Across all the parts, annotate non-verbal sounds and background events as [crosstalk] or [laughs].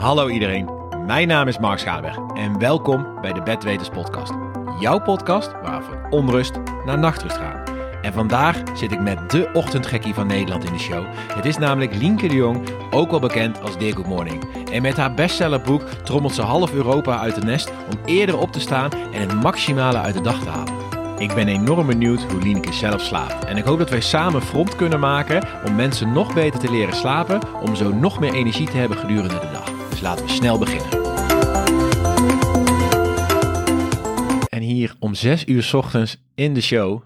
Hallo iedereen, mijn naam is Mark Schaaberg en welkom bij de Bedweters podcast. Jouw podcast waar we van onrust naar nachtrust gaan. En vandaag zit ik met de ochtendgekkie van Nederland in de show. Het is namelijk Lienke de Jong, ook wel bekend als Dear Good Morning. En met haar bestsellerboek trommelt ze half Europa uit de nest om eerder op te staan en het maximale uit de dag te halen. Ik ben enorm benieuwd hoe Lienke zelf slaapt. En ik hoop dat wij samen front kunnen maken om mensen nog beter te leren slapen, om zo nog meer energie te hebben gedurende de dag. Dus laten we snel beginnen. En hier om 6 uur 's ochtends in de show,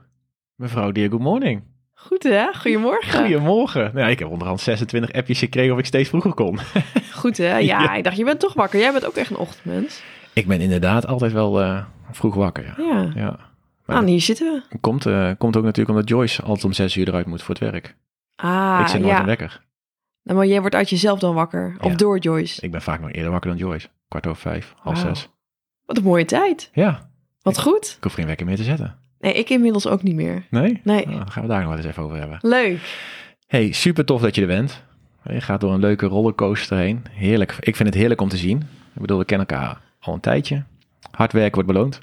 mevrouw Dear Good Morning. Goed hè? Goedemorgen. Goedemorgen. Nou, ik heb onderhand 26 appjes gekregen of ik steeds vroeger kon. [laughs] Goed hè? Ja, [laughs] Ja. ik dacht, je bent toch wakker. Jij bent ook echt een ochtendmens. ik ben inderdaad altijd wel eh, vroeg wakker. Ja. Ja. ja. Maar Ah, hier zitten we. Komt, eh, komt ook natuurlijk omdat Joyce altijd om 6 uur eruit moet voor het werk. Ah, ik zit nooit ja. een wekker. Nou, maar jij wordt uit jezelf dan wakker. Of Ja. door Joyce. Ik ben vaak nog eerder wakker dan Joyce. Kwart over vijf, half zes. Wat een mooie tijd. Ja, Wat goed. ik hoef geen wekker meer te zetten. Nee, ik inmiddels ook niet meer. Nee? Nee. Nou, dan gaan we daar nog wel eens even over hebben. Leuk. Hey, super tof dat je er bent. Je gaat door een leuke rollercoaster heen. Heerlijk. Ik vind het heerlijk om te zien. Ik bedoel, we kennen elkaar al een tijdje. Hard werken wordt beloond.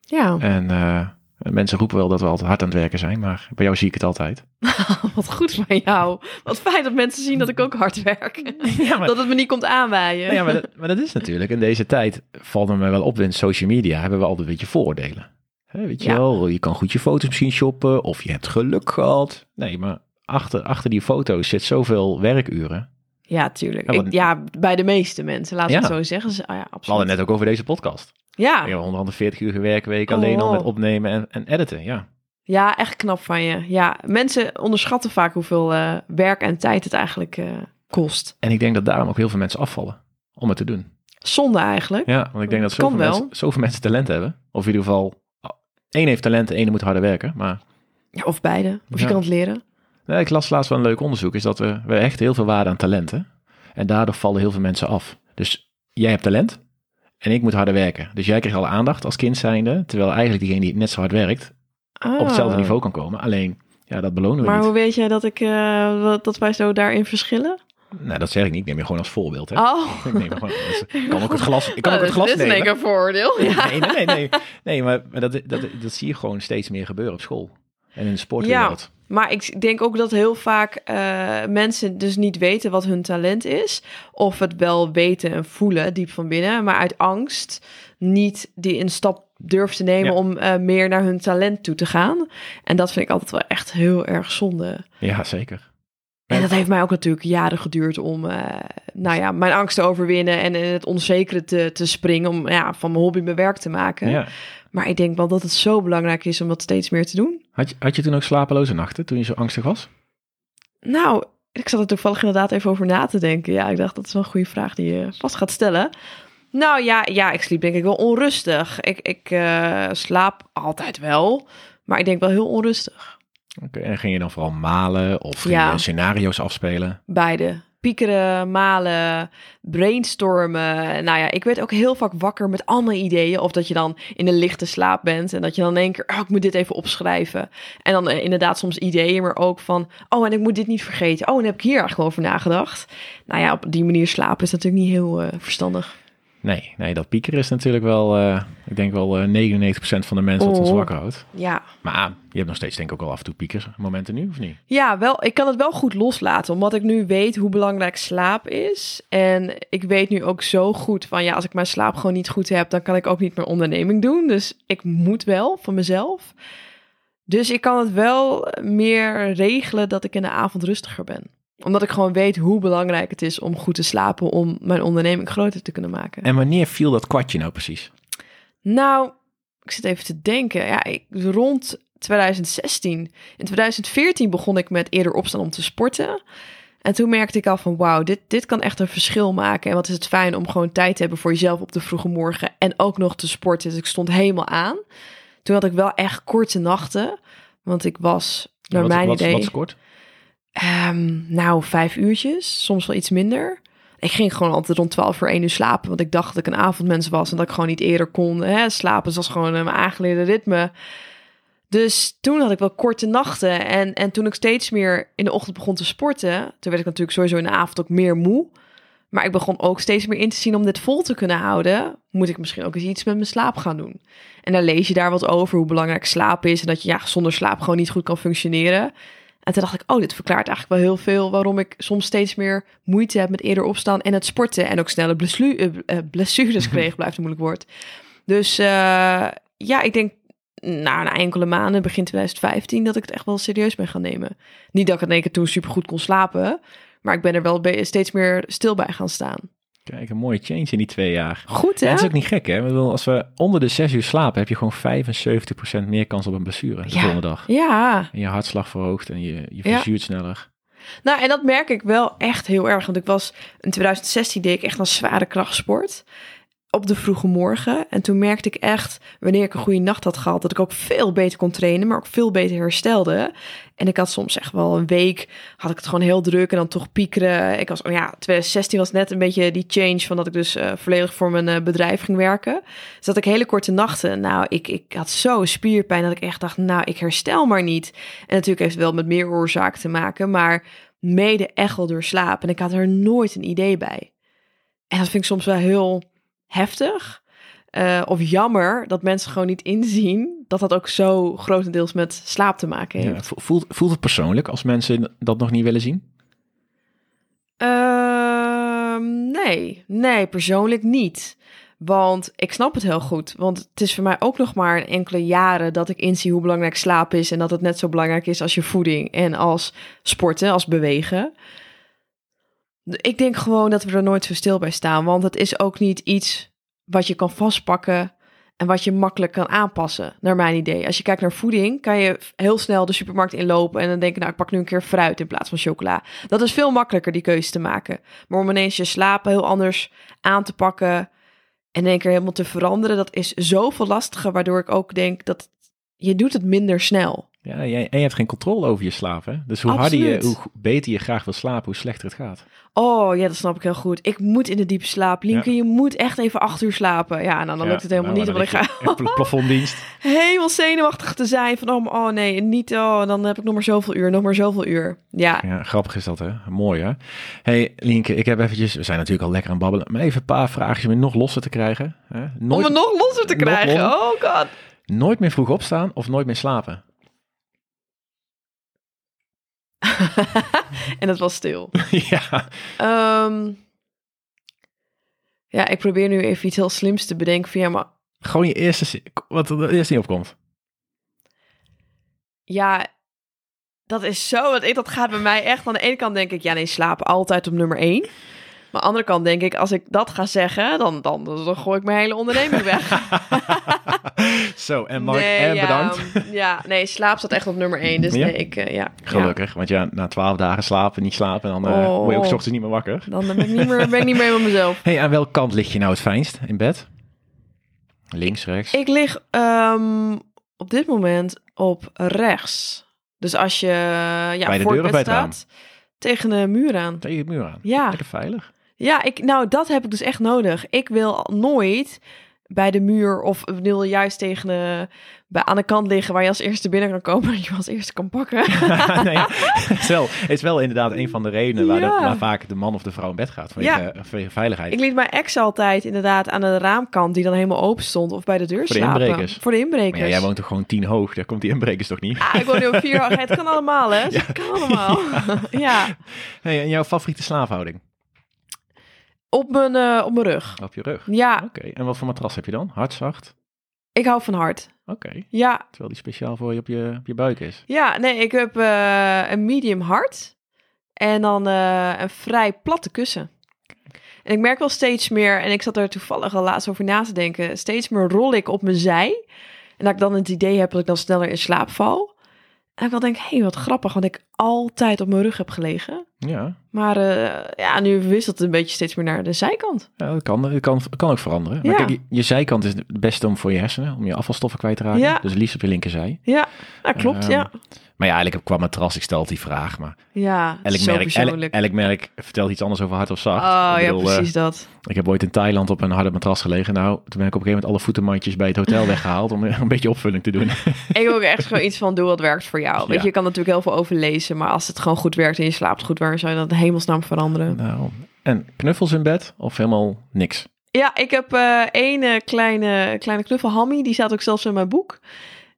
Ja, En eh, mensen roepen wel dat we altijd hard aan het werken zijn, maar bij jou zie ik het altijd. [laughs] wat goed van jou. Wat fijn dat mensen zien dat ik ook hard werk. [laughs] Ja, maar, Dat het me niet komt aanwaaien. Nou ja, maar, dat, maar dat is natuurlijk, in deze tijd valt me wel op in social media, hebben we altijd een beetje vooroordelen. Hè, weet je Ja. wel, je kan goed je foto's misschien shoppen, of je hebt geluk gehad. Nee, maar achter, achter die foto's zit zoveel werkuren. Ja, tuurlijk. Ja, wat- Ik- ja, bij de meeste mensen, laten we Ja. het zo zeggen. Dus, ah, ja, We hadden absoluut. net ook over deze podcast. Ja. Ik heb onder andere 40 uur werkweek alleen al Oh. met opnemen en, en editen, ja. Ja, echt knap van je. Ja, mensen onderschatten vaak hoeveel eh, werk en tijd het eigenlijk eh, kost. En ik denk dat daarom ook heel veel mensen afvallen om het te doen. Zonde eigenlijk. Ja, want ik denk dat zoveel, wel. mensen, zoveel mensen talent hebben. Of in ieder geval, één heeft talent, de ene moet harder werken. Maar Ja, of beide. Of je kan het leren. Nee, ik las laatst wel een leuk onderzoek, is dat we, we echt heel veel waarde aan talenten. En daardoor vallen heel veel mensen af. Dus jij hebt talent en ik moet harder werken. Dus jij krijgt alle aandacht als kind zijnde, terwijl eigenlijk diegene die net zo hard werkt, op hetzelfde Ah. niveau kan komen. Alleen, ja, dat belonen we Maar niet. hoe weet jij dat, ik, eh, dat wij zo daarin verschillen? Nou, dat zeg ik niet. Ik neem je gewoon als voorbeeld. Hè. Oh. Ik, neem gewoon, [laughs] ik kan ook het glas, ik kan ook Nou, het glas dit is nemen. keer een vooroordeel. Ja. Nee, nee, nee, nee. Nee, maar, maar dat, dat, dat zie je gewoon steeds meer gebeuren op school. En in de sportwereld. Maar ik denk ook dat heel vaak eh, mensen dus niet weten wat hun talent is. Of het wel weten en voelen diep van binnen. Maar uit angst niet die een stap durven te nemen Ja. om eh, meer naar hun talent toe te gaan. En dat vind ik altijd wel echt heel erg zonde. Ja, zeker. En dat heeft mij ook natuurlijk jaren geduurd om eh, nou ja, mijn angst te overwinnen en in het onzekere te, te springen. Om ja, van mijn hobby mijn werk te maken. Ja. Maar ik denk wel dat het zo belangrijk is om dat steeds meer te doen. Had, je, had je toen ook slapeloze nachten, toen je zo angstig was? Nou, ik zat er toevallig inderdaad even over na te denken. Ja, ik dacht dat is wel een goede vraag die je vast gaat stellen. Nou ja, ja ik sliep denk ik wel onrustig. Ik, ik eh, slaap altijd wel, maar ik denk wel heel onrustig. Oké, en ging je dan vooral malen of ging Ja. je scenario's afspelen? Beide. Piekeren, malen, brainstormen. Nou ja, ik werd ook heel vaak wakker met allemaal ideeën. Of dat je dan in een lichte slaap bent. En dat je dan in één keer, oh, ik moet dit even opschrijven. En dan eh, inderdaad soms ideeën, maar ook van, oh, en ik moet dit niet vergeten. Oh, en heb ik hier eigenlijk wel over nagedacht. Nou ja, op die manier slapen is natuurlijk niet heel eh, verstandig. Nee, nee, dat piekeren is natuurlijk wel, eh, ik denk wel eh 99% van de mensen wat ons Oh. wakker houdt. Ja. Maar ah, je hebt nog steeds denk ik ook wel af en toe piekersmomenten nu, of niet? Ja, wel, ik kan het wel goed loslaten, omdat ik nu weet hoe belangrijk slaap is. En ik weet nu ook zo goed van, ja, als ik mijn slaap gewoon niet goed heb, dan kan ik ook niet meer onderneming doen. Dus ik moet wel van mezelf. Dus ik kan het wel meer regelen dat ik in de avond rustiger ben. Omdat ik gewoon weet hoe belangrijk het is om goed te slapen, om mijn onderneming groter te kunnen maken. En wanneer viel dat kwartje nou precies? Nou, ik zit even te denken. Ja, ik, rond 2016. In 2014 begon ik met eerder opstaan om te sporten. En toen merkte ik al van wauw, dit, dit kan echt een verschil maken. En wat is het fijn om gewoon tijd te hebben voor jezelf op de vroege morgen. En ook nog te sporten. Dus ik stond helemaal aan. Toen had ik wel echt korte nachten. Want ik was, naar wat, mijn wat, idee... Wat is kort? Ehm, nou, vijf uurtjes, soms wel iets minder. Ik ging gewoon altijd rond 12 voor 1 uur slapen, want ik dacht dat ik een avondmens was en dat ik gewoon niet eerder kon hè, slapen. Was gewoon eh, mijn aangeleerde ritme. Dus toen had ik wel korte nachten. En, en toen ik steeds meer in de ochtend begon te sporten, toen werd ik natuurlijk sowieso in de avond ook meer moe. Maar ik begon ook steeds meer in te zien om dit vol te kunnen houden, moet ik misschien ook eens iets met mijn slaap gaan doen. En dan lees je daar wat over hoe belangrijk slaap is en dat je ja, zonder slaap gewoon niet goed kan functioneren. En toen dacht ik, oh, dit verklaart eigenlijk wel heel veel waarom ik soms steeds meer moeite heb met eerder opstaan en het sporten en ook snelle blessu- eh, eh, blessures [laughs] kreeg, blijft een moeilijk woord. Dus eh, ja, ik denk na een enkele maanden, begin 2015, dat ik het echt wel serieus ben gaan nemen. Niet dat ik in één keer toen supergoed kon slapen, maar ik ben er wel steeds meer stil bij gaan staan. Kijk, een mooie change in die twee jaar. Goed hè? Ja, het is ook niet gek, hè? Bedoel, als we onder de zes uur slapen, heb je gewoon 75% meer kans op een blessure de Ja. volgende dag. Ja, En je hartslag verhoogt en je, je Ja. verzuurt sneller. nou en dat merk ik wel echt heel erg. Want ik was in 2016 deed ik echt een zware krachtsport op de vroege morgen. En toen merkte ik echt, wanneer ik een goede nacht had gehad, dat ik ook veel beter kon trainen, maar ook veel beter herstelde. En ik had soms echt wel een week, had ik het gewoon heel druk en dan toch piekeren. Ik was, oh ja, 2016 was net een beetje die change van dat ik dus eh, volledig voor mijn eh, bedrijf ging werken. Dus dat ik hele korte nachten, nou, ik, ik had zo spierpijn dat ik echt dacht, nou, ik herstel maar niet. En natuurlijk heeft het wel met meer oorzaken te maken, maar mede echt wel door slaap. En ik had er nooit een idee bij. En dat vind ik soms wel heel heftig. eh, of jammer dat mensen gewoon niet inzien dat dat ook zo grotendeels met slaap te maken heeft. Ja, vo- voelt, voelt het persoonlijk als mensen dat nog niet willen zien? Ehm, nee, nee, persoonlijk niet. Want ik snap het heel goed. Want het is voor mij ook nog maar een enkele jaren dat ik inzie hoe belangrijk slaap is. En dat het net zo belangrijk is als je voeding en als sporten, als bewegen. Ik denk gewoon dat we er nooit zo stil bij staan. Want het is ook niet iets wat je kan vastpakken en wat je makkelijk kan aanpassen, naar mijn idee. Als je kijkt naar voeding, kan je heel snel de supermarkt inlopen en dan denken, nou, ik pak nu een keer fruit in plaats van chocola. Dat is veel makkelijker, die keuze te maken. Maar om ineens je slapen heel anders aan te pakken en in één keer helemaal te veranderen, dat is zoveel lastiger, waardoor ik ook denk dat je doet het minder snel. Ja, jij, en je hebt geen controle over je slaap, hè? Dus hoe harder je, hoe beter je graag wil slapen, hoe slechter het gaat. Oh ja, dat snap ik heel goed. Ik moet in de diepe slaap. Linke, je moet echt even acht uur slapen. Ja, en dan, dan Ja, lukt het helemaal nou, niet. Want ik ga plafonddienst. [laughs] helemaal zenuwachtig te zijn. Van, oh, oh nee, niet, oh, dan heb ik nog maar zoveel uur, nog maar zoveel uur. Ja, Ja, grappig is dat, hè? Mooi, hè? hey, Lienke, ik heb eventjes... We zijn natuurlijk al lekker aan babbelen. Maar even een paar vraagjes om je nog losser te krijgen. Hè? om Nooit, het nog losser te krijgen. Oh god. nooit meer vroeg opstaan of nooit meer slapen? [laughs] en het was stil. [laughs] ja. Ehm, ja, ik probeer nu even iets heel slims te bedenken. Van, ja, maar Gewoon je eerste... Wat er eerst niet opkomt. ja, dat is zo. Want ik, dat gaat bij mij echt. Aan de ene kant denk ik, ja nee, slapen altijd op nummer één. Maar aan de andere kant denk ik, als ik dat ga zeggen, dan, dan, dan gooi ik mijn hele onderneming weg. [laughs] Zo, en Mark, nee, en ja, bedankt. [laughs] Ja, nee, slaap staat echt op nummer één. Dus Ja? nee, ik, eh, ja. Gelukkig, want ja, na twaalf dagen slapen, niet slapen, dan eh, Oh. word je ook ochtends niet meer wakker. Dan ben ik niet meer, ben ik niet meer met mezelf. [laughs] hey, aan welke kant lig je nou het fijnst in bed? Links, rechts? Ik lig ehm, op dit moment op rechts. Dus als je ja, Bij de voor deur of bij het raam? staat, tegen de muur aan. Tegen de muur aan. Ja. Lekker veilig. Ja, ik, nou, dat heb ik dus echt nodig. Ik wil nooit bij de muur of wil juist tegen de, bij, aan de kant liggen waar je als eerste binnen kan komen en je als eerste kan pakken. [laughs] [laughs] nee, het, is wel, het is wel inderdaad een van de redenen waar, de- waar vaak de man of de vrouw in bed gaat. Vanwege, Ja. vanwege veiligheid. ik liet mijn ex altijd inderdaad aan de raamkant die dan helemaal open stond of bij de deur Voor de slapen. inbrekers. Voor de inbrekers. Maar ja, jij woont toch gewoon tien hoog? Daar komt die inbrekers toch niet? Ah, ik woon nu op vier hoog. Het kan allemaal, hè? [laughs] Het kan allemaal. ja. Hey, en jouw favoriete slaaphouding? Op mijn, eh, op mijn rug. Op je rug? Ja, Oké, en wat voor matras heb je dan? Hard, zacht? ik hou van hard. Oké, Ja, terwijl die speciaal voor je op je, op je buik is. ja nee, ik heb eh, een medium hard en dan eh, een vrij platte kussen. En ik merk wel steeds meer, en ik zat er toevallig al laatst over na te denken, steeds meer rol ik op mijn zij. En dat ik dan het idee heb dat ik dan sneller in slaap val. En ik wel denk, hé, hey, wat grappig, want ik altijd op mijn rug heb gelegen. Ja, Maar eh, ja, nu wisselt het een beetje steeds meer naar de zijkant. ja dat, kan, dat kan, kan ook veranderen. Maar Ja. kijk, je, zijkant is het beste om voor je hersenen, om je afvalstoffen kwijt te raken. Ja. Dus liefst op je linkerzij. Ja, nou, klopt, Ehm, ja. Maar ja, eigenlijk qua matras, ik stel die vraag. Maar Ja, elk zo merk, elk, elk merk vertelt iets anders over hard of zacht. Oh Ik ja, bedoel, eh, precies dat. Ik heb ooit in Thailand op een harde matras gelegen. Nou, toen ben ik op een gegeven moment alle voetenmandjes bij het hotel [laughs] weggehaald om een beetje opvulling te doen. [laughs] Ik wil ook echt gewoon iets van doe wat werkt voor jou. Weet Ja. je, je kan natuurlijk heel veel overlezen, maar als het gewoon goed werkt en je slaapt goed, waar zou je dat hemelsnaam veranderen? nou, En knuffels in bed of helemaal niks? Ja, ik heb eh één eh, kleine, kleine knuffel, Hammy. Die staat ook zelfs in mijn boek.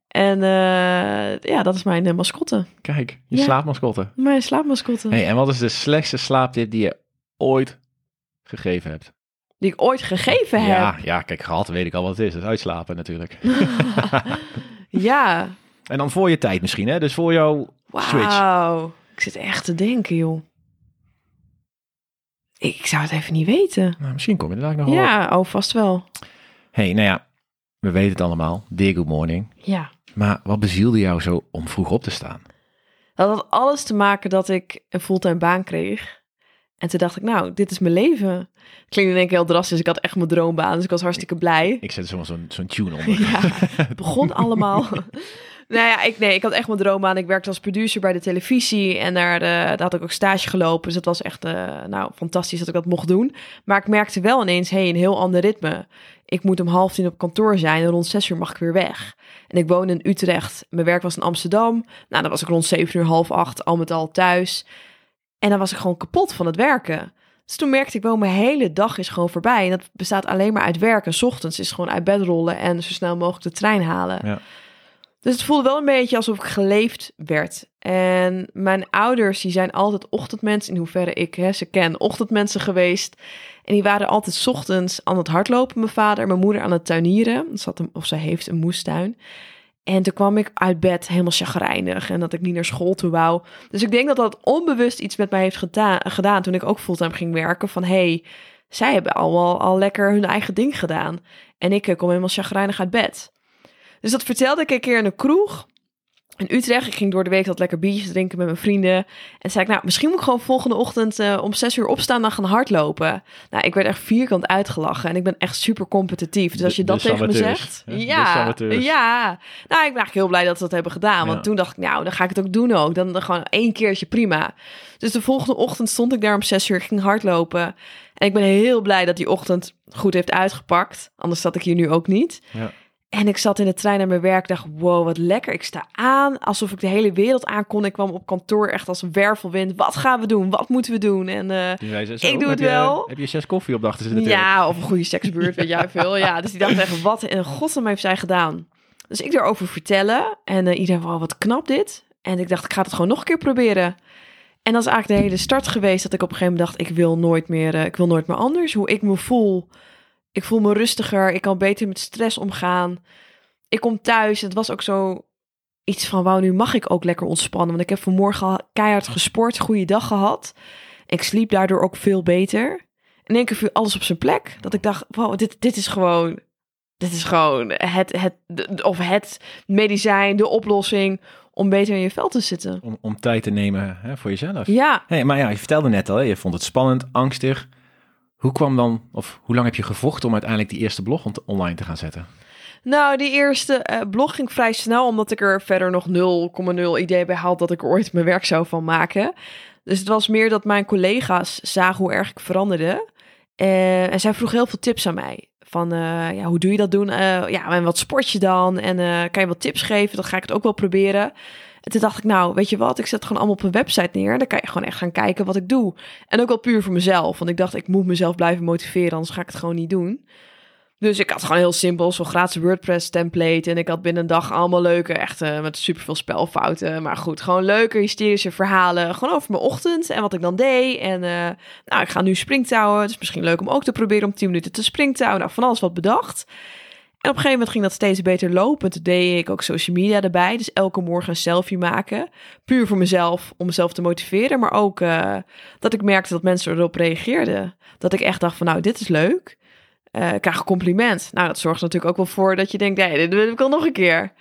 En eh, ja, dat is mijn mascotte. Kijk, je Ja. slaapmascotte. Mijn slaapmascotte. Hey, en wat is de slechtste slaaptip die je ooit gegeven hebt? Die ik ooit gegeven heb. Ja, ja, kijk, gehad weet ik al wat het is. Dat is uitslapen natuurlijk. [laughs] Ja. en dan voor je tijd misschien, hè? Dus voor jouw switch. Wauw. Ik zit echt te denken, joh. Ik, zou het even niet weten. Nou, misschien kom je er dadelijk nog wel op. Ja, oh, vast wel. hey, nou ja, we weten het allemaal. Dear good morning. Ja. Maar wat bezielde jou zo om vroeg op te staan? Dat had alles te maken dat ik een fulltime baan kreeg. En toen dacht ik, nou, dit is mijn leven. Klinkt in één keer heel drastisch. Ik had echt mijn droombaan, dus ik was hartstikke blij. Ik zet soms zo'n zo'n tune onder. Ja, [laughs] het begon allemaal. Nou ja, ik, nee, ik had echt mijn droombaan. Ik werkte als producer bij de televisie en daar, eh, daar had ik ook stage gelopen. Dus dat was echt eh, nou, fantastisch dat ik dat mocht doen. Maar ik merkte wel ineens, hey, een heel ander ritme. Ik moet om half tien op kantoor zijn en rond zes uur mag ik weer weg. En ik woonde in Utrecht. Mijn werk was in Amsterdam. Nou, dan was ik rond zeven uur, half acht, al met al thuis. En dan was ik gewoon kapot van het werken. Dus toen merkte ik wel, mijn hele dag is gewoon voorbij. En dat bestaat alleen maar uit werken. 's ochtends is gewoon uit bed rollen en zo snel mogelijk de trein halen. Ja. Dus het voelde wel een beetje alsof ik geleefd werd. En mijn ouders, die zijn altijd ochtendmensen, in hoeverre ik hè, ze ken, ochtendmensen geweest. En die waren altijd ochtends aan het hardlopen, mijn vader, mijn moeder aan het tuinieren. Ze had of ze heeft een moestuin. En toen kwam ik uit bed helemaal chagrijnig en dat ik niet naar school toe wou. Dus ik denk dat dat onbewust iets met mij heeft geda- gedaan toen ik ook fulltime ging werken. Van hey, zij hebben al, al lekker hun eigen ding gedaan. En ik eh, kom helemaal chagrijnig uit bed. Dus dat vertelde ik een keer in een kroeg in Utrecht. Ik ging door de week wat lekker biertjes drinken met mijn vrienden. En zei ik, nou, misschien moet ik gewoon volgende ochtend eh, om zes uur opstaan en gaan hardlopen. Nou, ik werd echt vierkant uitgelachen en ik ben echt super competitief. Dus als je De- dat de tegen me zegt... hè? Ja, ja. Nou, ik ben eigenlijk heel blij dat ze dat hebben gedaan. Want Ja. toen dacht ik, nou, dan ga ik het ook doen ook. Dan, dan gewoon één keertje prima. Dus de volgende ochtend stond ik daar om zes uur, ging hardlopen. En ik ben heel blij dat die ochtend goed heeft uitgepakt. Anders zat ik hier nu ook niet. Ja. En ik zat in de trein naar mijn werk. dacht, wow, wat lekker. Ik sta aan alsof ik de hele wereld aankon. Ik kwam op kantoor echt als een wervelwind. Wat gaan we doen? Wat moeten we doen? En eh, Ik doe heb het je- wel. Heb je zes koffie op de achterzit zitten? ja, of een goede seksbuurt, weet jij veel. Ja, dus die dacht echt, wat in godsnaam heeft zij gedaan? Dus ik erover vertellen. En eh, iedereen, wow, wat knap dit. En ik dacht, ik ga het gewoon nog een keer proberen. En dat is eigenlijk de hele start geweest dat ik op een gegeven moment dacht, ik wil nooit meer, eh, ik wil nooit meer anders. Hoe ik me voel. Ik voel me rustiger. Ik kan beter met stress omgaan. Ik kom thuis. Het was ook zo iets van, wauw, nu mag ik ook lekker ontspannen. Want ik heb vanmorgen keihard gesport, goede dag gehad. Ik sliep daardoor ook veel beter. In één keer viel alles op zijn plek. Dat ik dacht, wow, dit, dit is gewoon... Dit is gewoon het, het, of het medicijn, de oplossing om beter in je vel te zitten. Om, om tijd te nemen hè, voor jezelf. Ja, Hey, maar ja, je vertelde net al, hè, je vond het spannend, angstig. Hoe kwam dan, of hoe lang heb je gevochten om uiteindelijk die eerste blog on- online te gaan zetten? nou die eerste eh, blog ging vrij snel, omdat ik er verder nog 0,0 idee bij had dat ik er ooit mijn werk zou van maken. Dus het was meer dat mijn collega's zagen hoe erg ik veranderde. Eh, en zij vroeg heel veel tips aan mij. Van, eh, ja, hoe doe je dat doen? Ja, en wat sport je dan? En kan je wat tips geven? Dan ga ik het ook wel proberen. En toen dacht ik, nou, weet je wat? Ik zet gewoon allemaal op een website neer. Dan kan je gewoon echt gaan kijken wat ik doe. En ook wel puur voor mezelf. Want ik dacht, ik moet mezelf blijven motiveren, anders ga ik het gewoon niet doen. Dus ik had gewoon heel simpel, zo'n gratis WordPress template. En ik had binnen een dag allemaal leuke, echt eh, met superveel spelfouten. Maar goed, gewoon leuke hysterische verhalen. Gewoon over mijn ochtend en wat ik dan deed. En eh, nou, ik ga nu springtouwen. Het is misschien leuk om ook te proberen om 10 minuten te springtouwen. Nou, van alles wat bedacht. En op een gegeven moment ging dat steeds beter lopen. Toen deed ik ook social media erbij. Dus elke morgen een selfie maken. Puur voor mezelf, om mezelf te motiveren. Maar ook eh, dat ik merkte dat mensen erop reageerden. Dat ik echt dacht van, nou, dit is leuk. Eh, ik krijg een compliment. Nou, dat zorgt natuurlijk ook wel voor dat je denkt, nee, dit wil ik al nog een keer.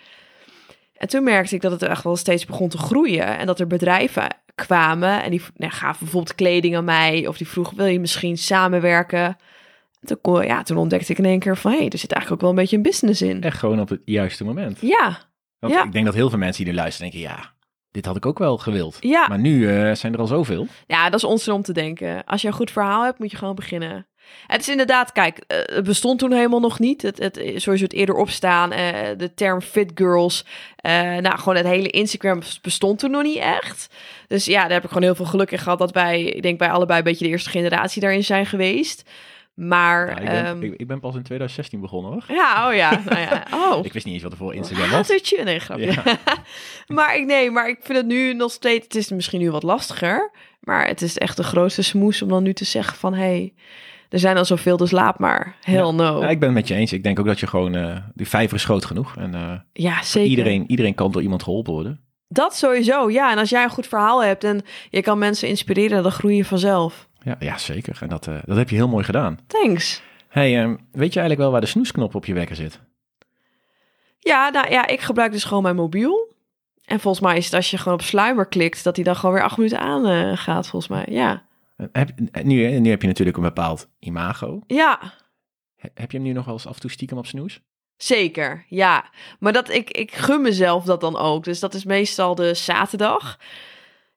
En toen merkte ik dat het echt wel steeds begon te groeien. En dat er bedrijven kwamen en die nou, gaven bijvoorbeeld kleding aan mij. Of die vroegen, wil je misschien samenwerken? En Toen, ja, toen ontdekte ik in één keer van, hé, hey, er zit eigenlijk ook wel een beetje een business in. Echt gewoon op het juiste moment. Ja, Want Ja. ik denk dat heel veel mensen die er luisteren denken, ja, dit had ik ook wel gewild. ja. Maar nu eh, zijn er al zoveel. Ja, dat is onzin om te denken. Als je een goed verhaal hebt, moet je gewoon beginnen. Het is inderdaad, kijk, eh, het bestond toen helemaal nog niet. Het, het, zoals het eerder opstaan, uh, de term fit girls. Uh, nou, gewoon het hele Instagram bestond toen nog niet echt. Dus ja, daar heb ik gewoon heel veel geluk in gehad dat wij, ik denk bij allebei een beetje de eerste generatie daarin zijn geweest. Maar ja, ik, ben, um, ik, ik, ben pas in 2016 begonnen hoor. Ja, oh ja. [laughs] Nou ja. Oh. ik wist niet eens wat er voor Instagram was. [laughs] Hatertje? Nee, grapje. Ja. [laughs] maar ik nee, maar ik vind het nu nog steeds. Het is misschien nu wat lastiger. Maar het is echt de grootste smoes om dan nu te zeggen van hé. Hey, er zijn al zoveel, dus laat maar. Hell no. Ja, ik ben het met je eens. Ik denk ook dat je gewoon... Uh, die vijver is groot genoeg. En, uh, ja, zeker. Iedereen, iedereen kan door iemand geholpen worden. Dat sowieso, ja. En als jij een goed verhaal hebt en je kan mensen inspireren, dan groei je vanzelf. Ja, ja zeker. En dat, uh, dat heb je heel mooi gedaan. Thanks. Hey, um, weet je eigenlijk wel waar de snoesknop op je wekker zit? Ja, nou ja, ik gebruik dus gewoon mijn mobiel. En volgens mij is het als je gewoon op sluimer klikt, dat hij dan gewoon weer acht minuten aan uh, gaat, volgens mij. Ja. Heb, nu, nu heb je natuurlijk een bepaald imago. Ja. Heb je hem nu nog wel eens af en toe stiekem op snoes? Zeker, ja. Maar dat, ik, ik gun mezelf dat dan ook. Dus dat is meestal de zaterdag.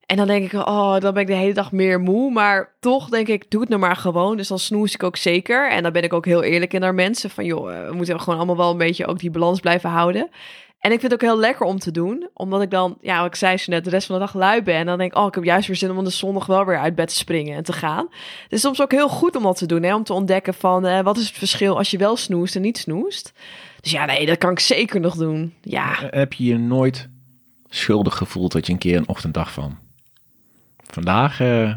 En dan denk ik, oh, dan ben ik de hele dag meer moe. Maar toch denk ik, doe het nou maar gewoon. Dus dan snoes ik ook zeker. En dan ben ik ook heel eerlijk in naar mensen. Van joh, we moeten gewoon allemaal wel een beetje ook die balans blijven houden. En ik vind het ook heel lekker om te doen. Omdat ik dan, ja, ik zei zo net, de rest van de dag lui ben. En dan denk ik, oh, ik heb juist weer zin om de zondag wel weer uit bed te springen en te gaan. Het is soms ook heel goed om dat te doen. Hè? Om te ontdekken van, eh, wat is het verschil als je wel snoest en niet snoest. Dus ja, nee, dat kan ik zeker nog doen. Ja. Heb je je nooit schuldig gevoeld dat je een keer een ochtend dacht van... Vandaag uh,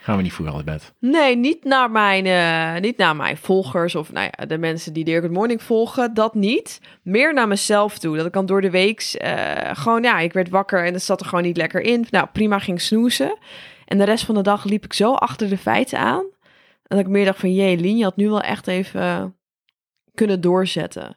gaan we niet vroeg uit bed. Nee, niet naar, mijn, uh, niet naar mijn volgers of nou ja, de mensen die Dear Good Morning volgen. Dat niet. Meer naar mezelf toe. Dat ik dan door de week uh, gewoon, ja, ik werd wakker en het zat er gewoon niet lekker in. Nou, prima, ging snoezen. En de rest van de dag liep ik zo achter de feiten aan. Dat ik meer dacht van, jee, Lien, je had nu wel echt even kunnen doorzetten.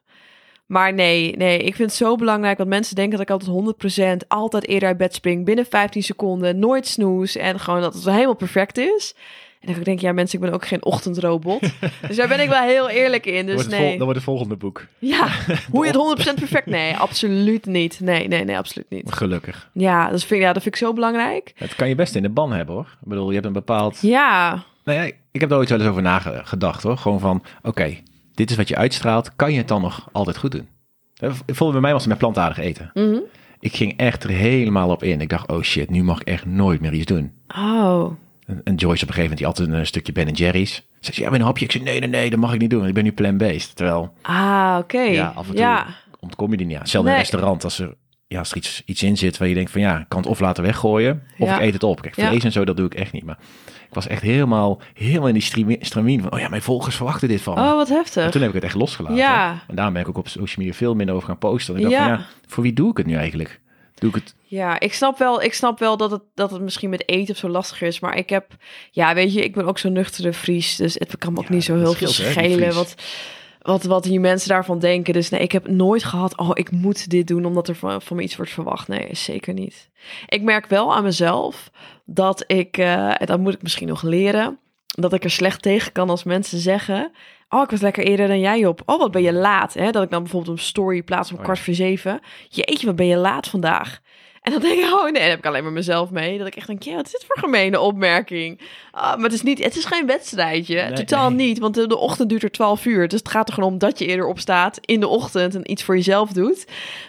Maar nee, nee, ik vind het zo belangrijk, want mensen denken dat ik altijd 100% altijd eerder uit bed spring, binnen 15 seconden, nooit snoes en gewoon dat het helemaal perfect is. En dan denk ik, ja mensen, ik ben ook geen ochtendrobot. [laughs] dus daar ben ik wel heel eerlijk in. Dus dan nee. Dan wordt het volgende boek. Ja, [laughs] hoe je het 100% perfect... Nee, absoluut niet. Nee, nee, nee, absoluut niet. Gelukkig. Ja, dat vind, ja, dat vind ik zo belangrijk. Het kan je best in de ban hebben hoor. Ik bedoel, je hebt een bepaald... Ja. Nou ja, ik heb er ooit wel eens over nagedacht hoor. Gewoon van, oké, okay, dit is wat je uitstraalt. Kan je het dan nog altijd goed doen? Volgens bij mij was het met plantaardig eten. Mm -hmm. Ik ging echt er helemaal op in. Ik dacht, oh shit, nu mag ik echt nooit meer iets doen. Oh. En, Joyce op een gegeven moment, die altijd een stukje Ben Jerry's. Ze zei, ja, een hapje. Ik zei, nee, nee, nee, dat mag ik niet doen. Ik ben nu plant-based. Terwijl... Ah, oké. Okay. Ja, af en toe ja. ontkom je die niet aan. Nee. in een restaurant, als er, ja, als er iets, iets in zit waar je denkt van, ja, ik kan het of laten weggooien, of ja. ik eet het op. Kijk, vlees Ja. en zo, dat doe ik echt niet. Maar ik was echt helemaal, helemaal in die stramien van, oh ja, mijn volgers verwachten dit van me. Oh, wat En heftig. toen heb ik het echt losgelaten. Ja. En daarom ben ik ook op social media veel minder over gaan posten. En ik dacht Ja. van, ja, voor wie doe ik het nu eigenlijk? Doe ik het... Ja, ik snap wel, ik snap wel dat, het, dat het misschien met eten of zo lastig is. Maar ik heb, ja, weet je, ik ben ook zo'n nuchtere Fries. Dus het kan me ook Ja, niet zo heel veel schelen. Wat, wat, wat die mensen daarvan denken. Dus nee, ik heb nooit gehad, oh, ik moet dit doen omdat er van, van me iets wordt verwacht. Nee, zeker niet. Ik merk wel aan mezelf dat ik, eh, en dat moet ik misschien nog leren, dat ik er slecht tegen kan als mensen zeggen. Oh, ik was lekker eerder dan jij op. Oh, wat ben je laat. Hè? Dat ik dan bijvoorbeeld een story plaats om Oh ja. kwart voor zeven. Jeetje, wat ben je laat vandaag. En dan denk ik, oh nee, dan heb ik alleen maar mezelf mee. Dat ik echt denk, ja, wat is dit voor gemene opmerking? Ah, maar het is, niet, het is geen wedstrijdje. Nee, Totaal nee. niet, want de, de ochtend duurt er 12 uur. Dus het gaat er gewoon om dat je eerder opstaat in de ochtend en iets voor jezelf doet.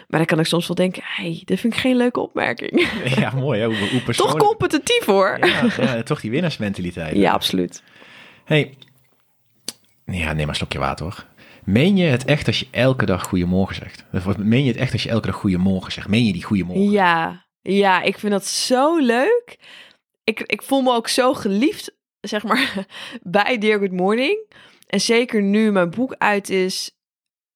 Maar dan kan ik soms wel denken, hey, dit vind ik geen leuke opmerking. [laughs] Ja, mooi hè, hoe, hoe Toch competitief hoor. Ja, ja, toch die winnaarsmentaliteit. [laughs] Ja, absoluut. Hey, ja, neem maar een slokje water hoor. Meen je het echt als je elke dag goedemorgen zegt? Of meen je het echt als je elke dag goedemorgen zegt? Meen je die goedemorgen? Ja, ja, ik vind dat zo leuk. Ik, ik voel me ook zo geliefd, zeg maar, [laughs] bij Dear Good Morning. En zeker nu mijn boek uit is,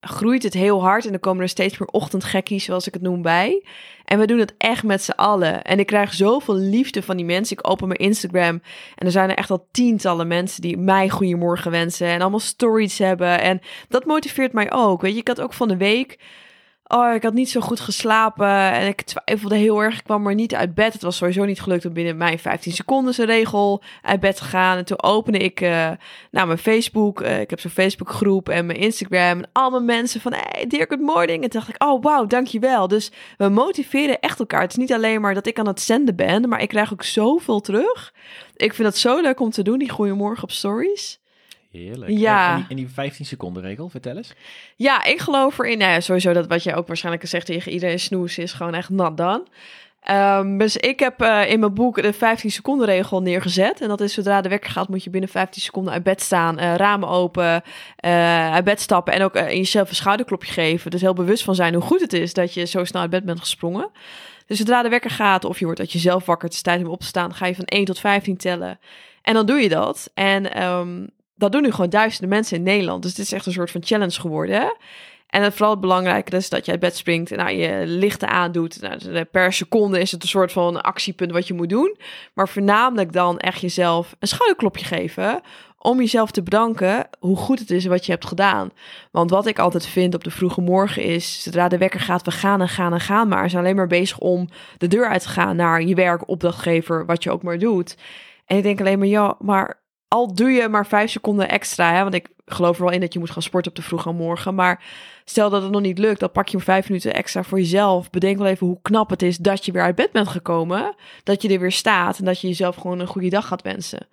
groeit het heel hard. En er komen er steeds meer ochtendgekkies, zoals ik het noem, bij. En we doen het echt met z'n allen. En ik krijg zoveel liefde van die mensen. Ik open mijn Instagram en er zijn er echt al tientallen mensen die mij goedemorgen wensen. En allemaal stories hebben. En dat motiveert mij ook. Weet je, ik had ook van de week... Oh, ik had niet zo goed geslapen en ik twijfelde heel erg. Ik kwam maar niet uit bed. Het was sowieso niet gelukt om binnen mijn 15 seconden zijn regel uit bed te gaan. En toen opende ik uh, mijn Facebook. Uh, ik heb zo'n Facebookgroep en mijn Instagram. En allemaal mensen van, hey, dear good morning. En toen dacht ik, oh wauw, dankjewel. Dus we motiveren echt elkaar. Het is niet alleen maar dat ik aan het zenden ben, maar ik krijg ook zoveel terug. Ik vind dat zo leuk om te doen, die goeiemorgen op stories. Heerlijk. Ja. En, die, en die 15 seconden regel, vertel eens. Ja, ik geloof erin. Nou ja, sowieso dat wat jij ook waarschijnlijk zegt tegen iedereen snoes is gewoon echt nat dan. Ehm, dus ik heb uh, in mijn boek de 15 seconden regel neergezet. En dat is zodra de wekker gaat, moet je binnen 15 seconden uit bed staan, uh, ramen open, uh, uit bed stappen en ook in jezelf een schouderklopje geven. Dus heel bewust van zijn hoe goed het is dat je zo snel uit bed bent gesprongen. Dus zodra de wekker gaat of je wordt uit jezelf wakker, het is tijd om op te staan, ga je van 1 tot 15 tellen. En dan doe je dat. En um, dat doen nu gewoon duizenden mensen in Nederland. Dus dit is echt een soort van challenge geworden. Hè? En het vooral het belangrijke is dat je uit bed springt en nou, je lichten aandoet. Nou, per seconde is het een soort van actiepunt wat je moet doen. Maar voornamelijk dan echt jezelf een schouderklopje geven. Om jezelf te bedanken hoe goed het is wat je hebt gedaan. Want wat ik altijd vind op de vroege morgen is, zodra de wekker gaat, we gaan en gaan en gaan. Maar zijn alleen maar bezig om de deur uit te gaan naar je werk, opdrachtgever, wat je ook maar doet. En ik denk alleen maar, ja, maar al doe je maar vijf seconden extra, hè, want ik geloof er wel in dat je moet gaan sporten op de vroege morgen, maar stel dat het nog niet lukt, dan pak je vijf minuten extra voor jezelf. Bedenk wel even hoe knap het is dat je weer uit bed bent gekomen, dat je er weer staat en dat je jezelf gewoon een goede dag gaat wensen.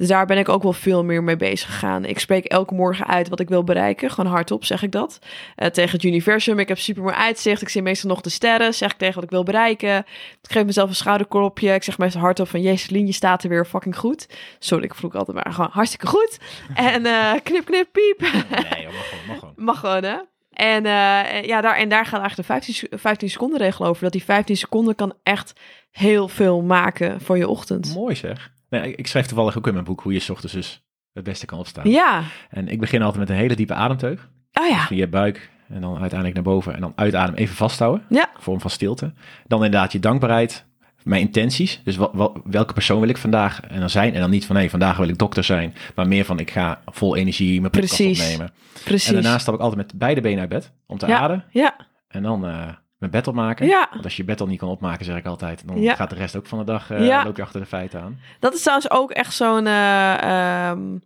Dus daar ben ik ook wel veel meer mee bezig gegaan. Ik spreek elke morgen uit wat ik wil bereiken. Gewoon hardop zeg ik dat. Uh, tegen het universum. Ik heb super mooi uitzicht. Ik zie meestal nog de sterren. Zeg ik tegen wat ik wil bereiken. Ik geef mezelf een schouderklopje. Ik zeg meestal hardop van... Jezus, je staat er weer fucking goed. Sorry, ik vloek altijd maar. Gewoon hartstikke goed. [laughs] en uh, knip, knip, piep. Nee, mag gewoon, mag gewoon. Mag gewoon, hè? En, uh, ja, daar, en daar gaat eigenlijk de 15, 15 seconden regel over. Dat die 15 seconden kan echt heel veel maken voor je ochtend. Mooi zeg. Nee, ik schrijf toevallig ook in mijn boek hoe je s ochtends dus het beste kan opstaan. Ja. En ik begin altijd met een hele diepe ademteug. Oh ja. Via je buik en dan uiteindelijk naar boven. En dan uitadem even vasthouden. Ja. Vorm van stilte. Dan inderdaad je dankbaarheid. Mijn intenties. Dus wat, wat, welke persoon wil ik vandaag en dan zijn? En dan niet van, hé, hey, vandaag wil ik dokter zijn. Maar meer van, ik ga vol energie mijn podcast Precies. opnemen. Precies. En daarna stap ik altijd met beide benen uit bed. Om te ja. ademen. Ja. En dan uh, mijn bed opmaken. Ja. Want als je je bed al niet kan opmaken, zeg ik altijd, dan Ja. gaat de rest ook van de dag, uh, Ja. loop je achter de feiten aan. Dat is trouwens ook echt zo'n uh, um,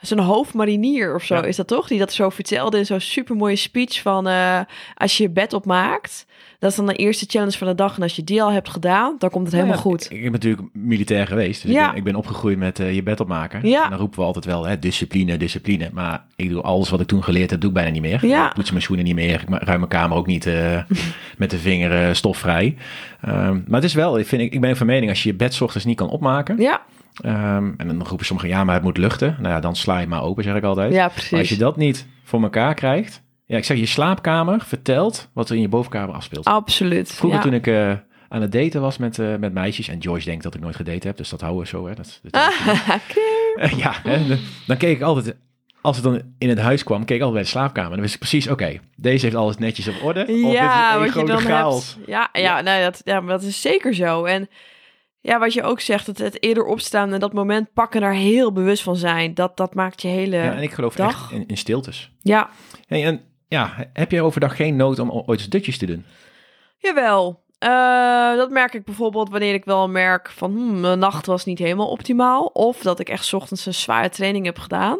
zo'n hoofdmarinier of zo, is dat toch? Die dat zo vertelde in zo'n supermooie speech van als je je bed opmaakt, dat is dan de eerste challenge van de dag. En als je die al hebt gedaan, dan komt het helemaal Ja, goed. Ik, ik ben natuurlijk militair geweest, dus Ja. ik, ben, ik ben opgegroeid met uh, je bed opmaken. Ja. En dan roepen we altijd wel, hè, discipline, discipline. Maar ik doe alles wat ik toen geleerd heb, doe ik bijna niet meer. Ja. Ik poets mijn schoenen niet meer, ik ruim mijn kamer ook niet uh, [laughs] met de vinger uh, stofvrij. Um, maar het is wel, ik, vind, ik, ik ben van mening, als je je bed 's ochtends niet kan opmaken... Ja, Um, en dan roepen sommigen, ja, maar het moet luchten. Nou ja, dan sla je maar open, zeg ik altijd. ja Maar als precies. je dat niet voor elkaar krijgt... Ja, ik zeg, je slaapkamer vertelt wat er in je bovenkamer afspeelt. Absoluut. Vroeger ja. toen ik uh, aan het daten was met, uh, met meisjes... en Joyce denkt dat ik nooit gedate heb, dus dat houden we zo. Hè, dat, dat [laughs] ja, hè, dan, keek ik altijd... Als het dan in het huis kwam, keek ik altijd bij de slaapkamer. Dan wist ik precies, oké, deze heeft alles netjes op orde. Of ja, wat je dan chaos. hebt. Ja, ja, nee, dat, ja, maar dat is zeker zo. En ja, wat je ook zegt, het, het eerder opstaan en dat moment pakken, daar heel bewust van zijn. Dat, dat maakt je hele Ja, en ik geloof dag. echt in, in stiltes. Ja, Hey, en ja, heb jij overdag geen nood om ooit eens dutjes te doen? Jawel. Uh, dat merk ik bijvoorbeeld wanneer ik wel merk van hmm, mijn nacht was niet helemaal optimaal. Of dat ik echt 's ochtends een zware training heb gedaan.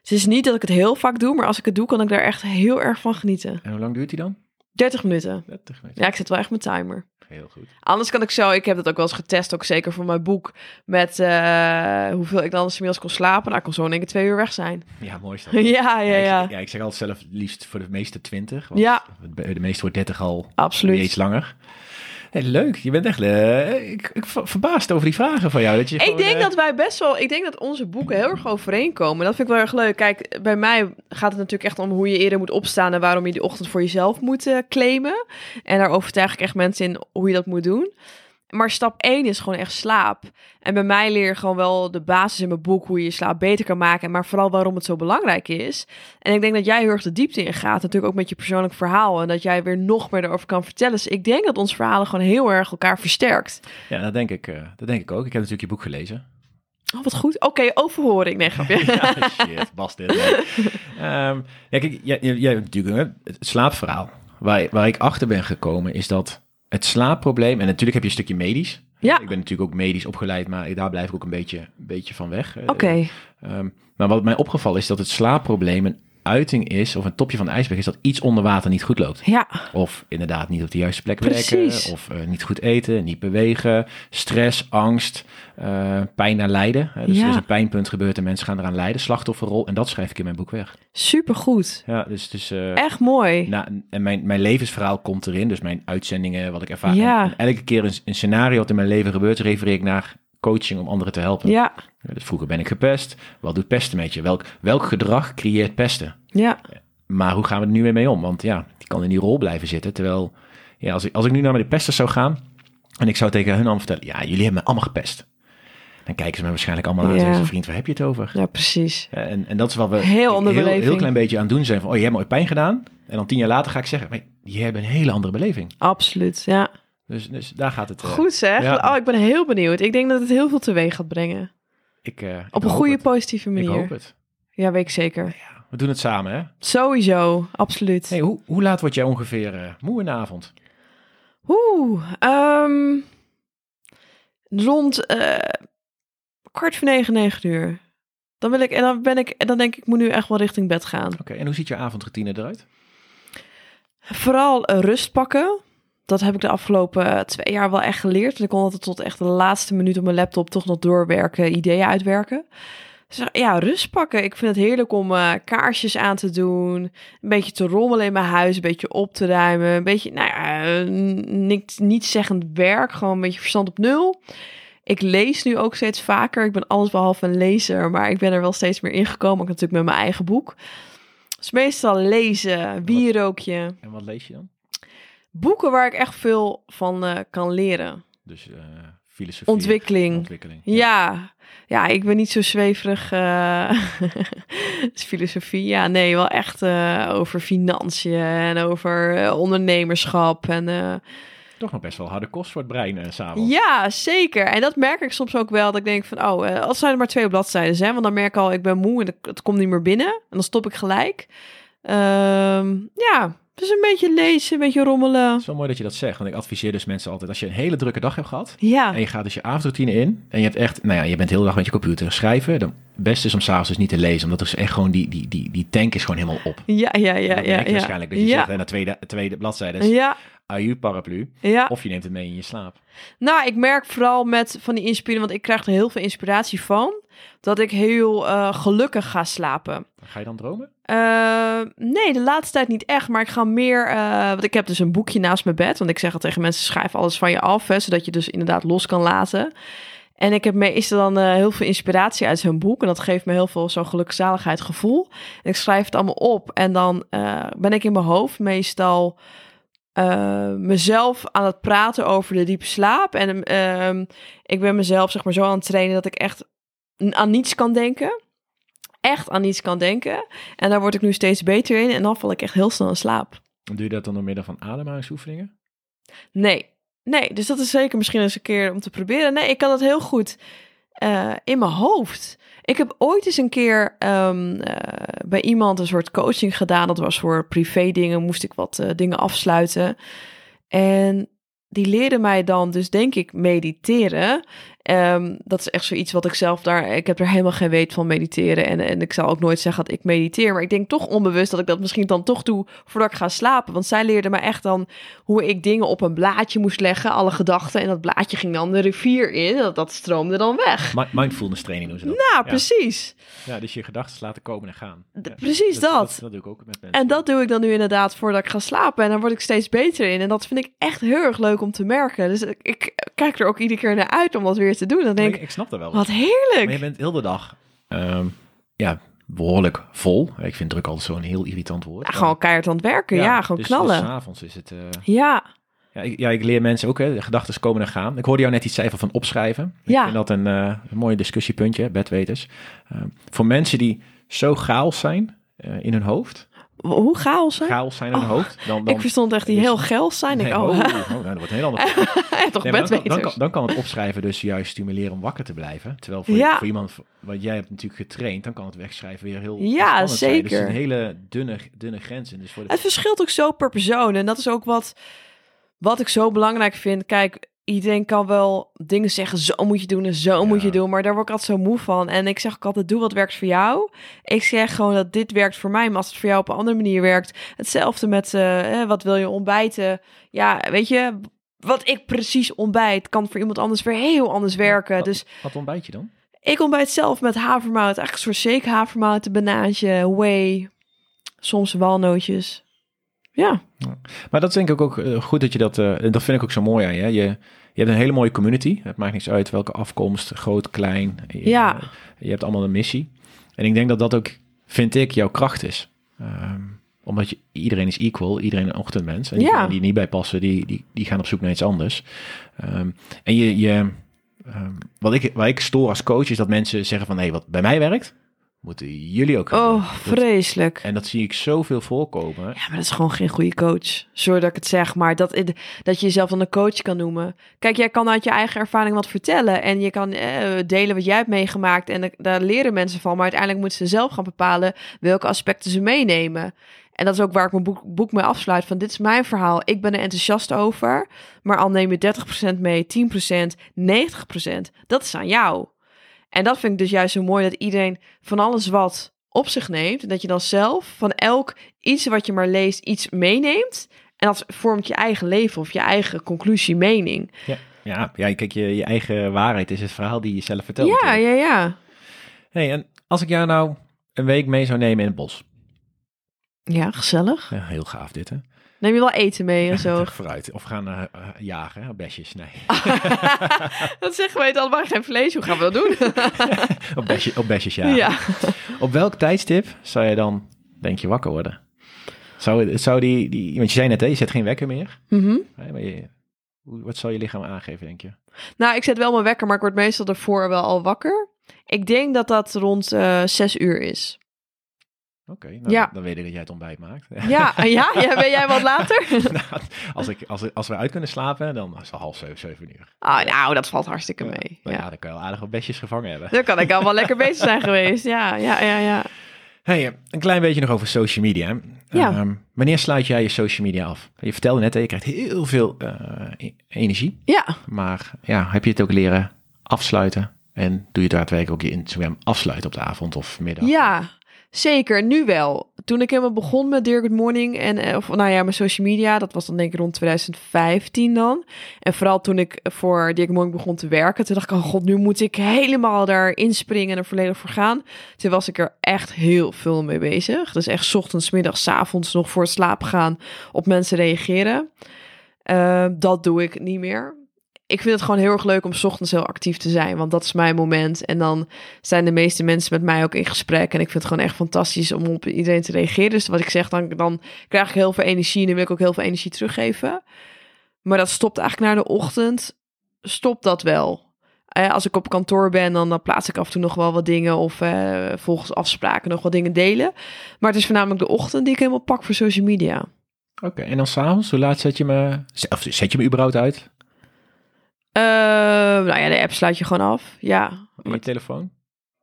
Het is niet dat ik het heel vaak doe, maar als ik het doe, kan ik daar echt heel erg van genieten. En hoe lang duurt die dan? 30 minuten. 30 minuten. Ja, ik zet wel echt mijn timer. Heel goed. Anders kan ik zo, ik heb dat ook wel eens getest, ook zeker voor mijn boek, met uh, hoeveel ik dan inmiddels kon slapen. Nou, ik kon zo in één keer twee uur weg zijn. Ja, mooi is dat. [laughs] ja, ja, ja. Ik, ja, ik zeg altijd zelf liefst voor de meeste 20. Want Ja. De meeste wordt 30 al Absoluut. niet eens langer. Hey, leuk, je bent echt uh, ik, ik ver- verbaasd over die vragen van jou. Dat je Ik gewoon, denk eh, dat wij best wel, ik denk dat onze boeken heel erg overeenkomen. Dat vind ik wel erg leuk. Kijk, bij mij gaat het natuurlijk echt om hoe je eerder moet opstaan en waarom je die ochtend voor jezelf moet uh, claimen. En daar overtuig ik echt mensen in hoe je dat moet doen. Maar stap 1 is gewoon echt slaap. En bij mij leer je gewoon wel de basis in mijn boek hoe je je slaap beter kan maken. Maar vooral waarom het zo belangrijk is. En ik denk dat jij heel erg de diepte in gaat. Natuurlijk ook met je persoonlijk verhaal. En dat jij weer nog meer erover kan vertellen. Dus ik denk dat ons verhalen gewoon heel erg elkaar versterkt. Ja, dat denk, ik, uh, dat denk ik ook. Ik heb natuurlijk je boek gelezen. Oh, wat goed. Oké, okay, overhoring. Nee, grapje. [laughs] ja, shit, bastard. [laughs] um, ja, kijk, jij, natuurlijk het slaapverhaal. Waar, waar ik achter ben gekomen is dat het slaapprobleem... En natuurlijk heb je een stukje medisch. Ja. Ik ben natuurlijk ook medisch opgeleid, maar daar blijf ik ook een beetje, een beetje van weg. Oké. Okay. Um, maar wat mij opgevallen is dat het slaapprobleem een uiting is, of een topje van de ijsberg is dat iets onder water niet goed loopt. Ja, Of inderdaad niet op de juiste plek werken. Of eh, niet goed eten, niet bewegen. Stress, angst, eh, pijn naar lijden. Dus Ja. er is een pijnpunt gebeurd en mensen gaan eraan lijden. Slachtofferrol. En dat schrijf ik in mijn boek weg. supergoed. Ja, dus, dus eh, Echt mooi. nou, en mijn, mijn levensverhaal komt erin. Dus mijn uitzendingen, wat ik ervaar. Ja. En elke keer een, een scenario wat in mijn leven gebeurt, refereer ik naar coaching om anderen te helpen. Ja, Dus vroeger ben ik gepest. Wat doet pesten met je? Welk, welk gedrag creëert pesten? ja, Maar hoe gaan we er nu weer mee om? Want ja, die kan in die rol blijven zitten. Terwijl, ja, als ik, als ik nu naar de pesters zou gaan en ik zou tegen hun allemaal vertellen, ja, jullie hebben me allemaal gepest. Dan kijken ze me waarschijnlijk allemaal aan en Ja. zeggen ze, vriend, waar heb je het over? ja, precies. En, en dat is wat we Heel heel, klein beetje aan het doen zijn. Van, oh, je hebt me ooit pijn gedaan. En dan tien jaar later ga ik zeggen, maar die hebben een hele andere beleving. Absoluut, ja. Dus, dus daar gaat het. eh, Goed zeg. ja. Oh, ik ben heel benieuwd. Ik denk dat het heel veel teweeg gaat brengen. Ik, ik Op een goede, het. positieve Ik manier. hoop het. Ja, weet ik zeker. We doen het samen, hè? Sowieso, absoluut. Hey, hoe, hoe laat word jij ongeveer eh, moe in de avond? Oeh, ehm, rond eh, kwart voor negen, negen uur. Dan wil ik, en dan ben ik, en dan denk ik, ik moet nu echt wel richting bed gaan. Oké, en hoe ziet je avondroutine eruit? Vooral rust pakken. Dat heb ik de afgelopen eh, twee jaar wel echt geleerd. Want ik kon altijd tot echt de laatste minuut op mijn laptop toch nog doorwerken, ideeën uitwerken. Dus ja, rust pakken. Ik vind het heerlijk om eh, kaarsjes aan te doen. Een beetje te rommelen in mijn huis. Een beetje op te ruimen. Een beetje, nou ja, eh, niks, niet zeggend werk. Gewoon een beetje verstand op nul. Ik lees nu ook steeds vaker. Ik ben alles behalve een lezer. Maar ik ben er wel steeds meer ingekomen. Ook natuurlijk met mijn eigen boek. Dus meestal lezen, wierookje. En wat lees je dan? Boeken waar ik echt veel van eh, kan leren. Dus eh, filosofie. Ontwikkeling. Ontwikkeling. Ja, ja, ik ben niet zo zweverig. eh [laughs] filosofie, ja, nee, wel echt over financiën en over ondernemerschap. En Toch nog best wel harde kost voor het brein s'avonds. ja, zeker. En dat merk ik soms ook wel. Dat ik denk van, oh, als zijn er maar twee bladzijden zijn, want dan merk ik al, ik ben moe en het, het komt niet meer binnen. En dan stop ik gelijk. Ehm, ja, dus een beetje lezen, een beetje rommelen. Het is wel mooi dat je dat zegt, want ik adviseer dus mensen altijd, als je een hele drukke dag hebt gehad, Ja, en je gaat dus je avondroutine in, en je hebt echt, nou ja, je bent de hele dag met je computer schrijven, dan het beste is om s'avonds dus niet te lezen, omdat er is echt gewoon, die, die, die, die tank is gewoon helemaal op. ja, ja, ja, Dan ja. ja. waarschijnlijk dat je ja. zegt, en na tweede, tweede bladzijde is Ja, aju paraplu, ja. of je neemt het mee in je slaap. Nou, ik merk vooral met van die inspiratie, want ik krijg er heel veel inspiratie van, dat ik heel eh, gelukkig ga slapen. Ga je dan dromen? Eh, nee, de laatste tijd niet echt, maar ik ga meer, eh, want ik heb dus een boekje naast mijn bed, want ik zeg al tegen mensen, schrijf alles van je af, hè, zodat je dus inderdaad los kan laten. En ik heb meestal dan heel veel inspiratie uit zo'n boek. En dat geeft me heel veel zo'n gelukzaligheid gevoel. En ik schrijf het allemaal op. En dan ben ik in mijn hoofd meestal mezelf aan het praten over de diepe slaap. En ehm, ik ben mezelf zeg maar zo aan het trainen dat ik echt aan niets kan denken. Echt aan niets kan denken. En daar word ik nu steeds beter in. En dan val ik echt heel snel in slaap. Doe je dat dan door middel van ademhalingsoefeningen? Nee, nee. Dus dat is zeker misschien eens een keer om te proberen. Nee, ik kan dat heel goed eh, in mijn hoofd. Ik heb ooit eens een keer ehm, eh, bij iemand een soort coaching gedaan. Dat was voor privé dingen. Moest ik wat eh, dingen afsluiten. En die leerde mij dan dus denk ik mediteren. Ehm, dat is echt zoiets wat ik zelf daar... Ik heb er helemaal geen weet van mediteren. En, en ik zal ook nooit zeggen dat ik mediteer. Maar ik denk toch onbewust dat ik dat misschien dan toch doe voordat ik ga slapen. Want zij leerde mij echt dan hoe ik dingen op een blaadje moest leggen. Alle gedachten. En dat blaadje ging dan de rivier in. Dat, dat stroomde dan weg. Mi- Mindfulness training doen ze dat. Nou, Ja. precies. Ja, dus je gedachten laten komen en gaan. Ja, precies dat. dat. doe ik ook met mensen. En dat doe ik dan nu inderdaad voordat ik ga slapen. En dan word ik steeds beter in. En dat vind ik echt heel erg leuk om te merken. Dus ik, ik kijk er ook iedere keer naar uit om dat weer te doen. Dan Maar denk ik, ik, snap dat wel. wat Maar heerlijk. je bent heel de dag ehm, ja, behoorlijk vol. Ik vind druk altijd zo'n heel irritant woord. Ja, gewoon keihard aan het werken. Ja, gewoon dus, knallen. Dus 's avonds is het... eh, ja, ja, ik, ja, ik leer mensen ook, hè, de gedachten komen en gaan. Ik hoorde jou net iets zeggen van opschrijven. Ik Ja. vind dat een, een mooi discussiepuntje, bedweters. Ehm, voor mensen die zo chaos zijn eh, in hun hoofd, hoe chaos hè? chaos zijn in Oh, hoofd, dan... dan Ik verstond echt die dus- heel geil zijn. Nee, ik, oh, oh, oh, [laughs] nou, dat wordt een heel ander [laughs] toch Nee, dan, kan, dan, kan, dan kan het opschrijven dus juist stimuleren om wakker te blijven. Terwijl voor, Ja. voor iemand, wat jij hebt natuurlijk getraind, dan kan het wegschrijven weer heel Ja, zijn. Dus er zeker. is een hele dunne, dunne grens. Dus voor de, Het verschilt ook zo per persoon. En dat is ook wat, wat ik zo belangrijk vind. Kijk, iedereen kan wel dingen zeggen, zo moet je doen en zo moet je doen, maar daar word ik altijd zo moe van. En ik zeg ook altijd, doe wat werkt voor jou. Ik zeg gewoon dat dit werkt voor mij, maar als het voor jou op een andere manier werkt, hetzelfde met, eh, wat wil je ontbijten? Ja, weet je, wat ik precies ontbijt, kan voor iemand anders weer heel anders werken. Wat- Dus Wat ontbijt je dan? ik ontbijt zelf met havermout, eigenlijk een soort shake havermout, een banaantje, whey, soms walnootjes. Ja, Maar dat denk ik ook eh, goed dat je dat... en dat vind ik ook zo mooi aan je. Je, je hebt een hele mooie community. Het maakt niks uit welke afkomst, groot, klein. Je, Ja. Je hebt allemaal een missie. En ik denk dat dat ook, vind ik, jouw kracht is. Ehm, omdat je, iedereen is equal, iedereen een ochtendmens. En die, Ja. die niet bij passen, die, die, die gaan op zoek naar iets anders. Ehm, en je, je, ehm, wat ik, waar ik stoor als coach is dat mensen zeggen van... hé, hey, wat bij mij werkt, moeten jullie ook oh, Dat- vreselijk. en dat zie ik zoveel voorkomen. Ja, maar dat is gewoon geen goede coach. Sorry dat ik het zeg, maar dat, dat je jezelf dan een coach kan noemen. Kijk, jij kan uit je eigen ervaring wat vertellen. En je kan eh, delen wat jij hebt meegemaakt. En da- daar leren mensen van. Maar uiteindelijk moeten ze zelf gaan bepalen welke aspecten ze meenemen. En dat is ook waar ik mijn boek, boek mee afsluit. Van dit is mijn verhaal. Ik ben er enthousiast over. Maar al neem je 30% mee, 10%, 90%. Dat is aan jou. En dat vind ik dus juist zo mooi. Dat iedereen van alles wat op zich neemt. En dat je dan zelf van elk iets wat je maar leest, iets meeneemt. En dat vormt je eigen leven of je eigen conclusie, mening. Ja, ja kijk, je, je eigen waarheid is het verhaal die je zelf vertelt. Ja, natuurlijk. ja, ja. Hey, en als ik jou nou een week mee zou nemen in het bos. Ja, gezellig. Ja, heel gaaf dit, hè? Neem je wel eten mee en zo. Vooruit. Of gaan eh, eh, jagen, hè, besjes. Nee. [laughs] dat zeggen we, eten allemaal geen vlees. Hoe gaan we dat doen? [laughs] op, besje, op besjes jagen. ja. Op welk tijdstip zou je dan, denk je, wakker worden? Zou, zou die, die... Want je zei net, hè, je zet geen wekker meer. Nee, maar je, wat zou je lichaam aangeven, denk je? Nou, ik zet wel mijn wekker, maar ik word meestal ervoor wel al wakker. Ik denk dat dat rond eh zes uur is. Oké, nou, Ja. dan weet ik dat jij het ontbijt maakt. [laughs] Ja, ja, ja ben jij wat later? [laughs] Nou, als, ik, als, als we uit kunnen slapen, dan is het half zeven, zeven uur. Ah, nou, dat valt hartstikke mee. Ja, Ja. dan kan je wel aardig wat besjes gevangen hebben. Dan kan ik al wel lekker [laughs] bezig zijn geweest. Ja, ja, ja, ja. Hey, een klein beetje nog over social media. Ja. Ehm, wanneer sluit jij je social media af? Je vertelde net, je krijgt heel veel e- energie. Ja, Maar ja, heb je het ook leren afsluiten? En doe je daadwerkelijk ook je Instagram afsluiten op de avond of middag? Ja, zeker. Nu wel. Toen ik helemaal begon met Dear Good Morning en eh, of nou ja, mijn social media, dat was dan denk ik rond 2015 dan. En vooral toen ik voor Dear Good Morning begon te werken, toen dacht ik, oh god, nu moet ik helemaal daar inspringen en er volledig voor gaan. Toen was ik er echt heel veel mee bezig. Dus echt ochtends, middags, avonds nog voor het slapen gaan op mensen reageren. Eh, dat doe ik niet meer. Ik vind het gewoon heel erg leuk om ochtends heel actief te zijn, want dat is mijn moment. En dan zijn de meeste mensen met mij ook in gesprek. En ik vind het gewoon echt fantastisch om op iedereen te reageren. Dus wat ik zeg, dan, dan krijg ik heel veel energie en dan wil ik ook heel veel energie teruggeven. Maar dat stopt eigenlijk naar de ochtend. Stopt dat wel. Eh, als ik op kantoor ben, dan, dan plaats ik af en toe nog wel wat dingen. Of eh, volgens afspraken nog wat dingen delen. Maar het is voornamelijk de ochtend die ik helemaal pak voor social media. Oké, en dan s'avonds, hoe laat zet je me... Of zet je me überhaupt uit? Eh, nou ja, de app sluit je gewoon af. Ja, je telefoon?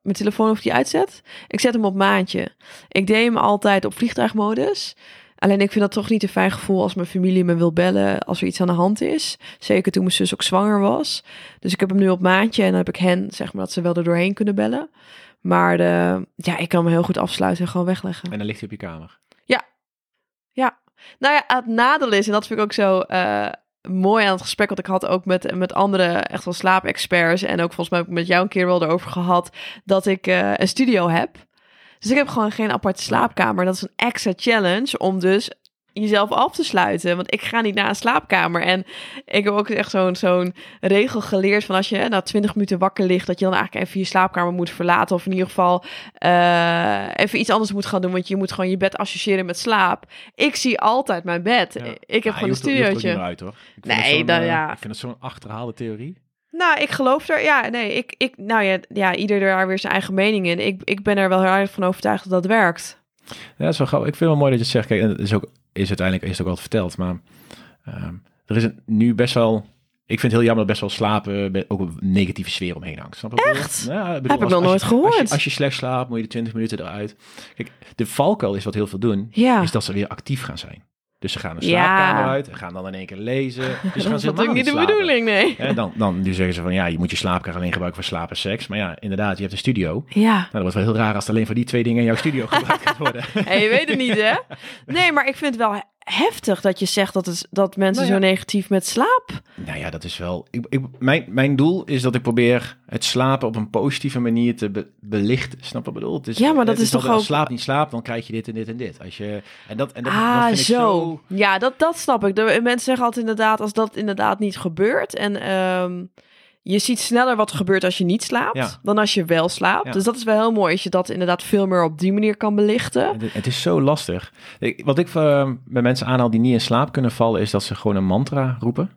mijn telefoon of die uitzet. Ik zet hem op maandje. Ik deed hem altijd op vliegtuigmodus. Alleen ik vind dat toch niet een fijn gevoel als mijn familie me wil bellen als er iets aan de hand is. Zeker toen mijn zus ook zwanger was. Dus ik heb hem nu op maandje en dan heb ik hen, zeg maar, dat ze wel er doorheen kunnen bellen. Maar de, ja, ik kan hem heel goed afsluiten en gewoon wegleggen. En dan ligt hij op je kamer. Nou ja, het nadeel is, en dat vind ik ook zo eh, mooi aan het gesprek wat ik had ook met, met andere echt wel slaapexperts. En ook volgens mij heb ik met jou een keer wel erover gehad dat ik eh, een studio heb. Dus ik heb gewoon geen aparte slaapkamer. Dat is een extra challenge om dus jezelf af te sluiten. Want ik ga niet naar een slaapkamer. En ik heb ook echt zo'n zo'n regel geleerd van als je na 20 minuten wakker ligt, dat je dan eigenlijk even je slaapkamer moet verlaten. Of in ieder geval eh, even iets anders moet gaan doen. Want je moet gewoon je bed associëren met slaap. Ik zie altijd mijn bed. Ja. Ik heb gewoon een hoeft studiootje. uit, hoor. Ik vind Nee, dan eh, ja. Ik vind het zo'n achterhaalde theorie. Nou, ik geloof er. Ja, nee, ik, ik, nou ja, ja, ieder daar weer zijn eigen mening in. Ik, ik ben er wel heel erg van overtuigd dat dat werkt. Ja, dat is wel grappig. Ik vind het wel mooi dat je het zegt. Kijk, en het is ook is uiteindelijk is het ook al verteld, maar ehm, er is een, nu best wel. Ik vind het heel jammer dat best wel slapen ook een negatieve sfeer omheen hangt. Snap je? Echt? Ja, bedoel, Heb ik nog nooit Als gehoord. je, als je slecht slaapt, moet je de 20 minuten eruit. Kijk, de valkuil is wat heel veel doen. Ja. Is dat ze weer actief gaan zijn. Dus ze gaan de Ja. slaapkamer uit en gaan dan in één keer lezen. Dus ze [laughs] Dat is niet de slapen. bedoeling, nee. Dan, dan nu zeggen ze van ja, je moet je slaapkamer alleen gebruiken voor slaap en seks. Maar ja, inderdaad, je hebt een studio. Nou, Ja, dat wordt wel heel raar als het alleen voor die twee dingen in jouw studio [laughs] gebruikt gaat worden. [laughs] hey, je weet het niet, hè? Nee, maar ik vind het wel heftig dat je zegt dat, het, dat mensen Nou ja. zo negatief met slaap... Nou ja, dat is wel. Ik, ik, mijn, mijn doel is dat ik probeer het slapen op een positieve manier te be- belichten. Snap je wat ik bedoel? Het is, Ja, maar dat het is toch altijd, Als ook- slaap niet slaapt, dan krijg je dit en dit en dit. Als je, en dat, en dat, ah, dat vind ik zo. zo. Ja, dat, dat snap ik. De, mensen zeggen altijd inderdaad, als dat inderdaad niet gebeurt... en ehm, je ziet sneller wat er gebeurt als je niet slaapt... Ja. dan als je wel slaapt. Ja. Dus dat is wel heel mooi als je dat inderdaad veel meer op die manier kan belichten. Het, het is zo lastig. Ik- wat ik eh, bij mensen aanhaal die niet in slaap kunnen vallen, is dat ze gewoon een mantra roepen.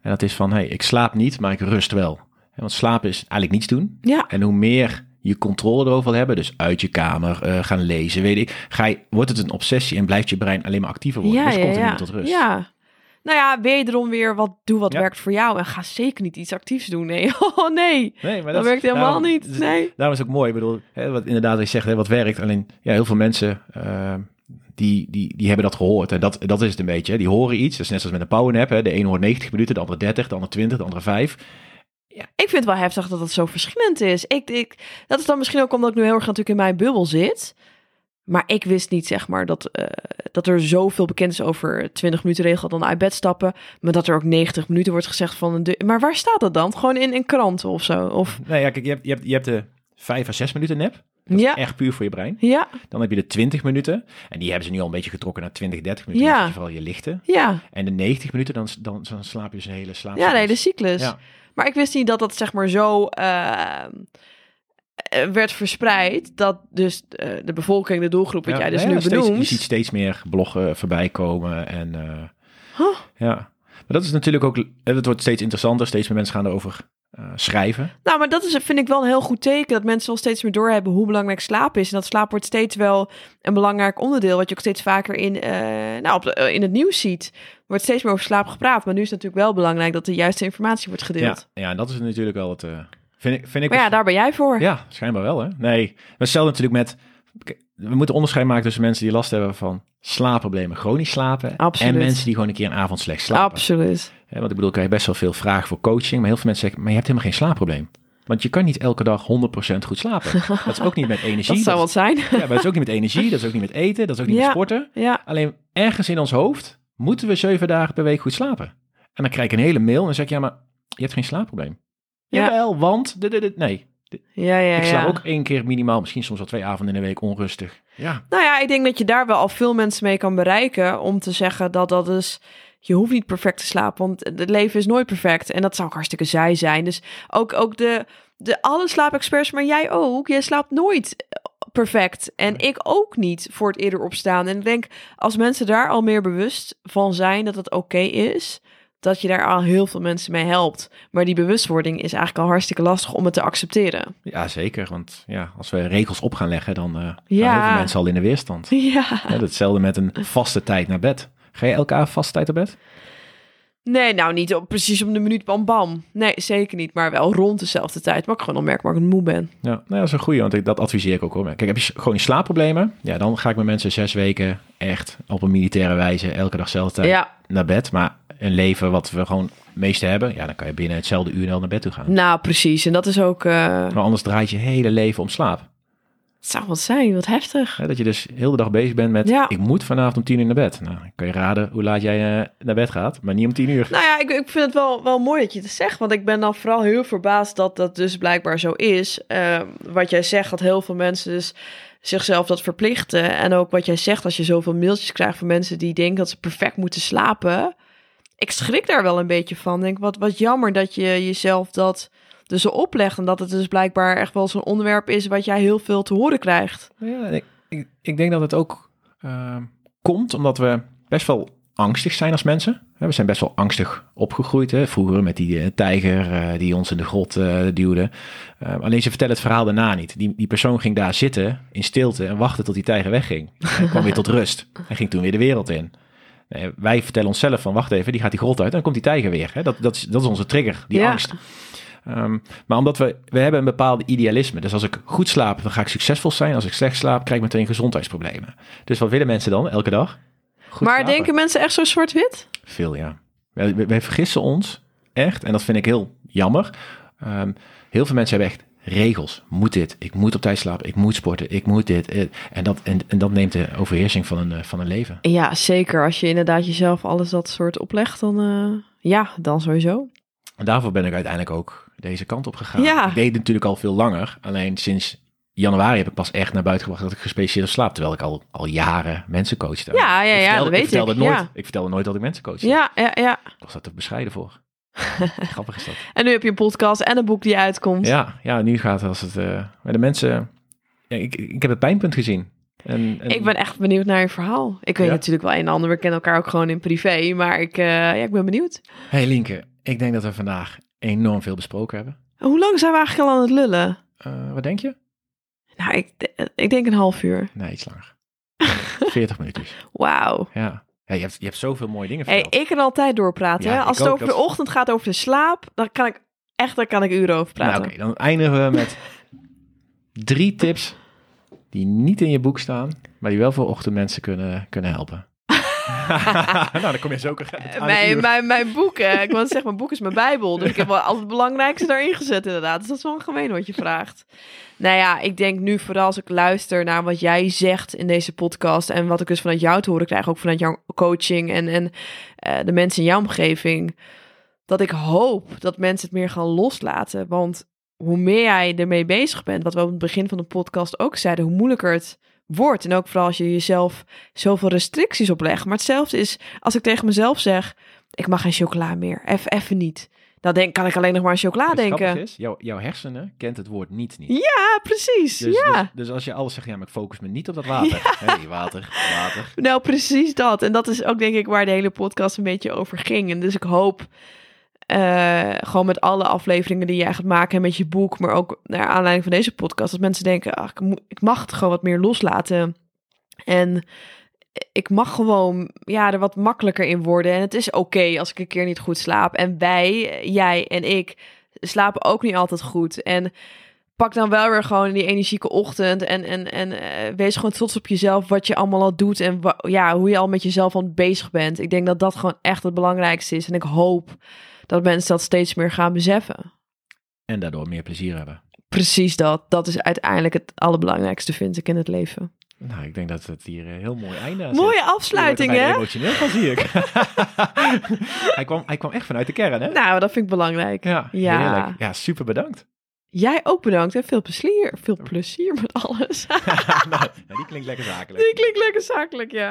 En dat is van: hey, ik slaap niet, maar ik rust wel. Want slapen is eigenlijk niets doen. Ja, En hoe meer je controle erover wil hebben, dus uit je kamer eh, gaan lezen, weet ik, ga je, wordt het een obsessie en blijft je brein alleen maar actiever worden. ja, dus komt er niet tot rust. Ja. Nou ja, wederom weer, wat, doe wat Ja. werkt voor jou. En ga zeker niet iets actiefs doen. Nee, [laughs] oh nee. Nee, maar Dat werkt helemaal niet. dus- Nee. Daarom is het ook mooi. Ik bedoel, hè, wat inderdaad wat je zegt, hè, wat werkt. Alleen, ja, heel veel mensen eh, die, die, die hebben dat gehoord. En dat, dat is het een beetje. Hè. Die horen iets. Dat is net zoals met een powernap. Hè. De ene hoort 90 minuten, de andere 30, de andere 20, de andere 5. Ik vind het wel heftig dat het zo verschillend is. Ik, ik, dat is dan misschien ook omdat ik nu heel erg natuurlijk in mijn bubbel zit. Maar ik wist niet, zeg maar, dat, eh, dat er zoveel bekend is over 20 minuten regel dan uit bed stappen. Maar dat er ook 90 minuten wordt gezegd van een... de- Maar waar staat dat dan? Gewoon in, in kranten of zo? Of, Nee, ja, kijk, je hebt, je hebt, je hebt de 5 à 6 minuten. Dat ja, is echt puur voor je brein. ja, Dan heb je de 20 minuten. En die hebben ze nu al een beetje getrokken naar 20, 30 minuten. Ja. Ja. vooral je lichten. ja. En de 90 minuten, dan, dan, dan slaap je dus een hele slaap. Ja, nee, de cyclus. Ja. Maar ik wist niet dat dat zeg maar zo eh, werd verspreid. Dat dus eh, de bevolking, de doelgroep, wat Ja, jij dus ja, nu steeds- benoemt. Je ziet steeds meer bloggen voorbij komen. En eh, Huh. ja, maar dat is natuurlijk ook, eh, het wordt steeds interessanter. Steeds meer mensen gaan erover eh, schrijven. Nou, maar dat is, vind ik wel een heel goed teken. Dat mensen wel steeds meer doorhebben hoe belangrijk slaap is. En dat slaap wordt steeds wel een belangrijk onderdeel. Wat je ook steeds vaker in, eh, nou, op de- eh, in het nieuws ziet. Er wordt steeds meer over slaap gepraat. Maar nu is het natuurlijk wel belangrijk dat de juiste informatie wordt Ja, gedeeld. ja, en dat is natuurlijk wel het, eh, vind ik, vind ik Maar ja, daar ben jij voor. Ja, schijnbaar wel, hè? Nee, hetzelfde natuurlijk met... We moeten onderscheid maken tussen mensen die last hebben van slaapproblemen, chronisch slapen. Absoluut. En mensen die gewoon een keer een avond slecht slapen. Absoluut. Hè, want ik bedoel, ik krijg best wel veel vragen voor coaching. Maar heel veel mensen zeggen, maar je hebt helemaal geen slaapprobleem. Want je kan niet elke dag 100% goed slapen. [laughs] dat is ook niet met energie. Dat zou wat zijn. ja, maar dat is ook niet met energie, dat is ook niet met eten, dat is ook niet Ja. met sporten. ja. Alleen ergens in ons hoofd moeten we zeven dagen per week goed slapen. En dan krijg ik een hele mail en dan zeg ik, ja, maar je hebt geen slaapprobleem. Ja. Jawel, want... dit, dit, dit. Nee, Ja, ja, ik sla ja. ook één keer minimaal, misschien soms wel twee avonden in de week onrustig. Ja, Nou ja, ik denk dat je daar wel al veel mensen mee kan bereiken om te zeggen dat dat is. Je hoeft niet perfect te slapen, want het leven is nooit perfect. En dat zou ook hartstikke zij zijn. Dus ook, ook de, de alle slaapexperts, maar jij ook. Jij slaapt nooit eh, perfect. En ik ook niet voor het eerder opstaan. En ik denk, als mensen daar al meer bewust van zijn dat het oké is, dat je daar al heel veel mensen mee helpt. Maar die bewustwording is eigenlijk al hartstikke lastig om het te accepteren. ja zeker. Want ja, als we regels op gaan leggen, dan eh gaan Ja. heel veel mensen al in de weerstand. [laughs] Ja. Ja, hetzelfde met een vaste tijd naar bed. Ga je elke avond vaste tijd naar bed? Nee, nou niet op, precies om de minuut bam bam. Nee, zeker niet. Maar wel rond dezelfde tijd. Maar ik gewoon al merk waar ik moe ben. Ja, nou, dat is een goeie, want ik, dat adviseer ik ook hoor. Kijk, heb je gewoon slaapproblemen? Ja, dan ga ik met mensen zes weken echt op een militaire wijze elke dag dezelfde tijd Ja, naar bed. Maar een leven wat we gewoon meeste hebben, ja, dan kan je binnen hetzelfde uur al naar bed toe gaan. nou precies. En dat is ook... eh Maar anders draait je hele leven om slaap. Het zou wat zijn, wat heftig. Dat je dus heel de dag bezig bent met, Ja. ik moet vanavond om tien uur naar bed. Nou, kan je raden hoe laat jij eh, naar bed gaat, maar niet om tien uur. Nou ja, ik, ik vind het wel, wel mooi dat je het zegt. Want ik ben dan vooral heel verbaasd dat dat dus blijkbaar zo is. Eh, wat jij zegt, dat heel veel mensen dus zichzelf dat verplichten. En ook wat jij zegt, als je zoveel mailtjes krijgt van mensen die denken dat ze perfect moeten slapen. Ik schrik daar wel een beetje van. Denk, wat, wat jammer dat je jezelf dat dus zo oplegt. En dat het dus blijkbaar echt wel zo'n onderwerp is wat jij heel veel te horen krijgt. Ja, ik, ik, ik denk dat het ook eh, komt omdat we best wel angstig zijn als mensen. We zijn best wel angstig opgegroeid. Hè? Vroeger met die eh, tijger eh, die ons in de grot eh, duwde. Eh, alleen ze vertellen het verhaal daarna niet. Die, die persoon ging daar zitten in stilte en wachtte tot die tijger wegging. Hij kwam weer tot rust en ging toen weer de wereld in. Wij vertellen onszelf van wacht even, die gaat die grot uit en dan komt die tijger weer. Hè? Dat, dat, is, dat is onze trigger, die Ja. angst. Ehm, maar omdat we, we hebben een bepaalde idealisme. Dus als ik goed slaap, dan ga ik succesvol zijn. Als ik slecht slaap, krijg ik meteen gezondheidsproblemen. Dus wat willen mensen dan elke dag? Goed maar slapen. denken mensen echt zo zwart-wit? Veel, ja. Wij, wij- vergissen ons echt, en dat vind ik heel jammer. Ehm, heel veel mensen hebben echt regels. Moet dit, ik moet op tijd slapen, ik moet sporten, ik moet dit. eh, En dat, en, en dat neemt de overheersing van een, eh, van een leven. Ja, zeker. Als je inderdaad jezelf alles dat soort oplegt, dan eh, ja, dan sowieso. En daarvoor ben ik uiteindelijk ook deze kant op gegaan. Ja. Ik deed het natuurlijk al veel langer. Alleen sinds januari heb ik pas echt naar buiten gebracht dat ik gespecialiseerd slaap. Terwijl ik al, al jaren mensen coachte. Ja, ja, ik ja, vertelde, dat weet ik. Vertelde ik, Nooit, ja. Ik vertelde nooit dat ik mensen coachte. Ja, ja, ja. Ik was daar te bescheiden voor. [laughs] Grappig is dat. En nu heb je een podcast en een boek die uitkomt. Ja, ja, nu gaat het als het... eh bij de mensen... Ja, ik, ik heb het pijnpunt gezien. En, en- Ik ben echt benieuwd naar je verhaal. Ik weet Ja? natuurlijk wel een en ander. We kennen elkaar ook gewoon in privé. Maar ik, eh, ja, ik ben benieuwd. Hey Linke, ik denk dat we vandaag enorm veel besproken hebben. Hoe lang zijn we eigenlijk al aan het lullen? Eh, wat denk je? Nou, ik, ik denk een half uur. Nee, iets langer. [laughs] 40 minuutjes. Wauw. Ja. ja je, hebt, je hebt zoveel mooie dingen Hey, verteld. ik kan altijd doorpraten. Ja, hè? ik Als het over Dat- de ochtend gaat over de slaap, dan kan ik echt daar kan ik uren over Nou, praten. Oké, dan eindigen we met drie tips die niet in je boek staan, maar die wel voor ochtendmensen kunnen, kunnen helpen. [laughs] nou, dan kom je zo aan mijn, mijn, mijn boek, hè. ik wil zeggen, mijn boek is mijn bijbel. Dus ik heb wel altijd het belangrijkste daarin gezet inderdaad. Dus dat is wel gemeen wat je vraagt. Nou ja, ik denk nu vooral als ik luister naar wat jij zegt in deze podcast... en wat ik dus vanuit jou te horen krijg, ook vanuit jouw coaching... en, en eh, de mensen in jouw omgeving... dat ik hoop dat mensen het meer gaan loslaten. Want hoe meer jij ermee bezig bent... wat we op het begin van de podcast ook zeiden... hoe moeilijker het wordt. En ook vooral als je jezelf zoveel restricties oplegt. Maar hetzelfde is als ik tegen mezelf zeg... ik mag geen chocola meer, even, niet. Dan denk, kan ik alleen nog maar aan chocola denken. is, jouw, jouw hersenen kent het woord niet niet. Ja, precies. Dus, ja. dus, dus als je alles zegt, ja, maar ik focus me niet op dat water. Hey, water, water. [laughs] Nou, precies dat. En dat is ook denk ik waar de hele podcast een beetje over ging. En dus ik hoop eh, gewoon met alle afleveringen die jij gaat maken en met je boek, maar ook naar aanleiding van deze podcast, dat mensen denken, ach, ik, mag het gewoon wat meer loslaten. En ik mag gewoon ja, er wat makkelijker in worden. En het is oké als ik een keer niet goed slaap. En wij, jij en ik, slapen ook niet altijd goed. En pak dan wel weer gewoon die energieke ochtend. En, en, en eh, wees gewoon trots op jezelf, wat je allemaal al doet. En ja, hoe je al met jezelf aan bezig bent. Ik denk dat dat gewoon echt het belangrijkste is. En ik hoop dat mensen dat steeds meer gaan beseffen. En daardoor meer plezier hebben. Precies dat. Dat is uiteindelijk het allerbelangrijkste, vind ik, in het leven. Nou, ik denk dat het hier een heel mooi einde aan Mooie afsluiting, hè? emotioneel van, zie ik. [laughs] hij, kwam, hij kwam echt vanuit de kern, hè? Nou, dat vind ik belangrijk. Ja, Ja. heerlijk. Ja, super bedankt. Jij ook bedankt en veel plezier. Veel plezier met alles. [laughs] nou, die klinkt lekker zakelijk. Die klinkt lekker zakelijk, ja.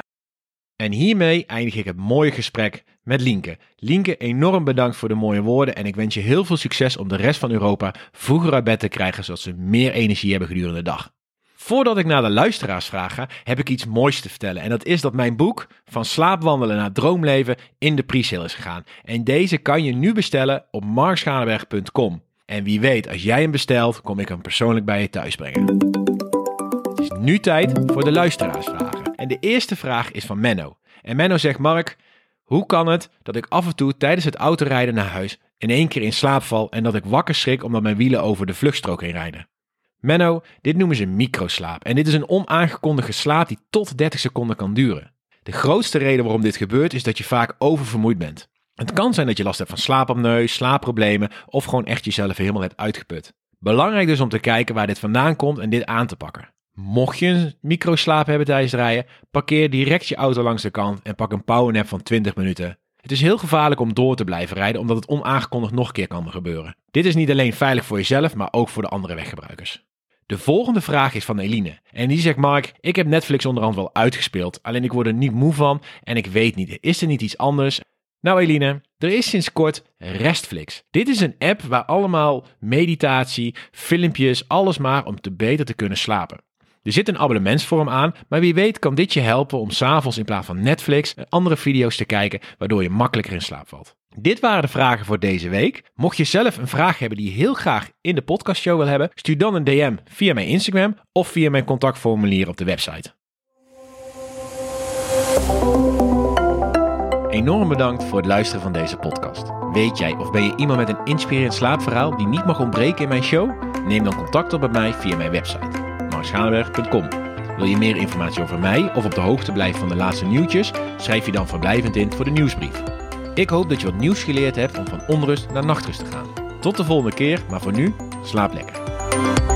En hiermee eindig ik het mooie gesprek met Lienke. Lienke, enorm bedankt voor de mooie woorden en ik wens je heel veel succes om de rest van Europa vroeger uit bed te krijgen, zodat ze meer energie hebben gedurende de dag. Voordat ik naar de luisteraarsvraag ga, heb ik iets moois te vertellen. En dat is dat mijn boek Van slaapwandelen naar droomleven in de pre-sale is gegaan. En deze kan je nu bestellen op markschalenberg.com. En wie weet, als jij hem bestelt, kom ik hem persoonlijk bij je thuis brengen. Het is nu tijd voor de luisteraarsvragen. En de eerste vraag is van Menno. En Menno zegt: Mark, hoe kan het dat ik af en toe tijdens het autorijden naar huis in één keer in slaap val en dat ik wakker schrik omdat mijn wielen over de vluchtstrook heen rijden? Menno, dit noemen ze microslaap. En dit is een onaangekondigde slaap die tot 30 seconden kan duren. De grootste reden waarom dit gebeurt is dat je vaak oververmoeid bent. Het kan zijn dat je last hebt van slaapapneu, slaapproblemen of gewoon echt jezelf helemaal hebt uitgeput. Belangrijk dus om te kijken waar dit vandaan komt en dit aan te pakken. Mocht je een microslaap hebben tijdens rijden, parkeer direct je auto langs de kant en pak een powernap van 20 minuten. Het is heel gevaarlijk om door te blijven rijden, omdat het onaangekondigd nog een keer kan gebeuren. Dit is niet alleen veilig voor jezelf, maar ook voor de andere weggebruikers. De volgende vraag is van Eline. En die zegt: Mark, ik heb Netflix onderhand wel uitgespeeld. Alleen ik word er niet moe van en ik weet niet, is er niet iets anders? Nou Eline, er is sinds kort Restflix. Dit is een app waar allemaal meditatie, filmpjes, alles maar om te beter te kunnen slapen. Er zit een abonnementsvorm aan, maar wie weet kan dit je helpen om s'avonds in plaats van Netflix andere video's te kijken, waardoor je makkelijker in slaap valt. Dit waren de vragen voor deze week. Mocht je zelf een vraag hebben die je heel graag in de podcastshow wil hebben, stuur dan een DM via mijn Instagram of via mijn contactformulier op de website. Enorm bedankt voor het luisteren van deze podcast. Weet jij of ben je iemand met een inspirerend slaapverhaal die niet mag ontbreken in mijn show? Neem dan contact op met mij via mijn website, marschalenberg.com. Wil je meer informatie over mij of op de hoogte blijven van de laatste nieuwtjes? Schrijf je dan verblijvend in voor de nieuwsbrief. Ik hoop dat je wat nieuws geleerd hebt om van onrust naar nachtrust te gaan. Tot de volgende keer, maar voor nu, slaap lekker.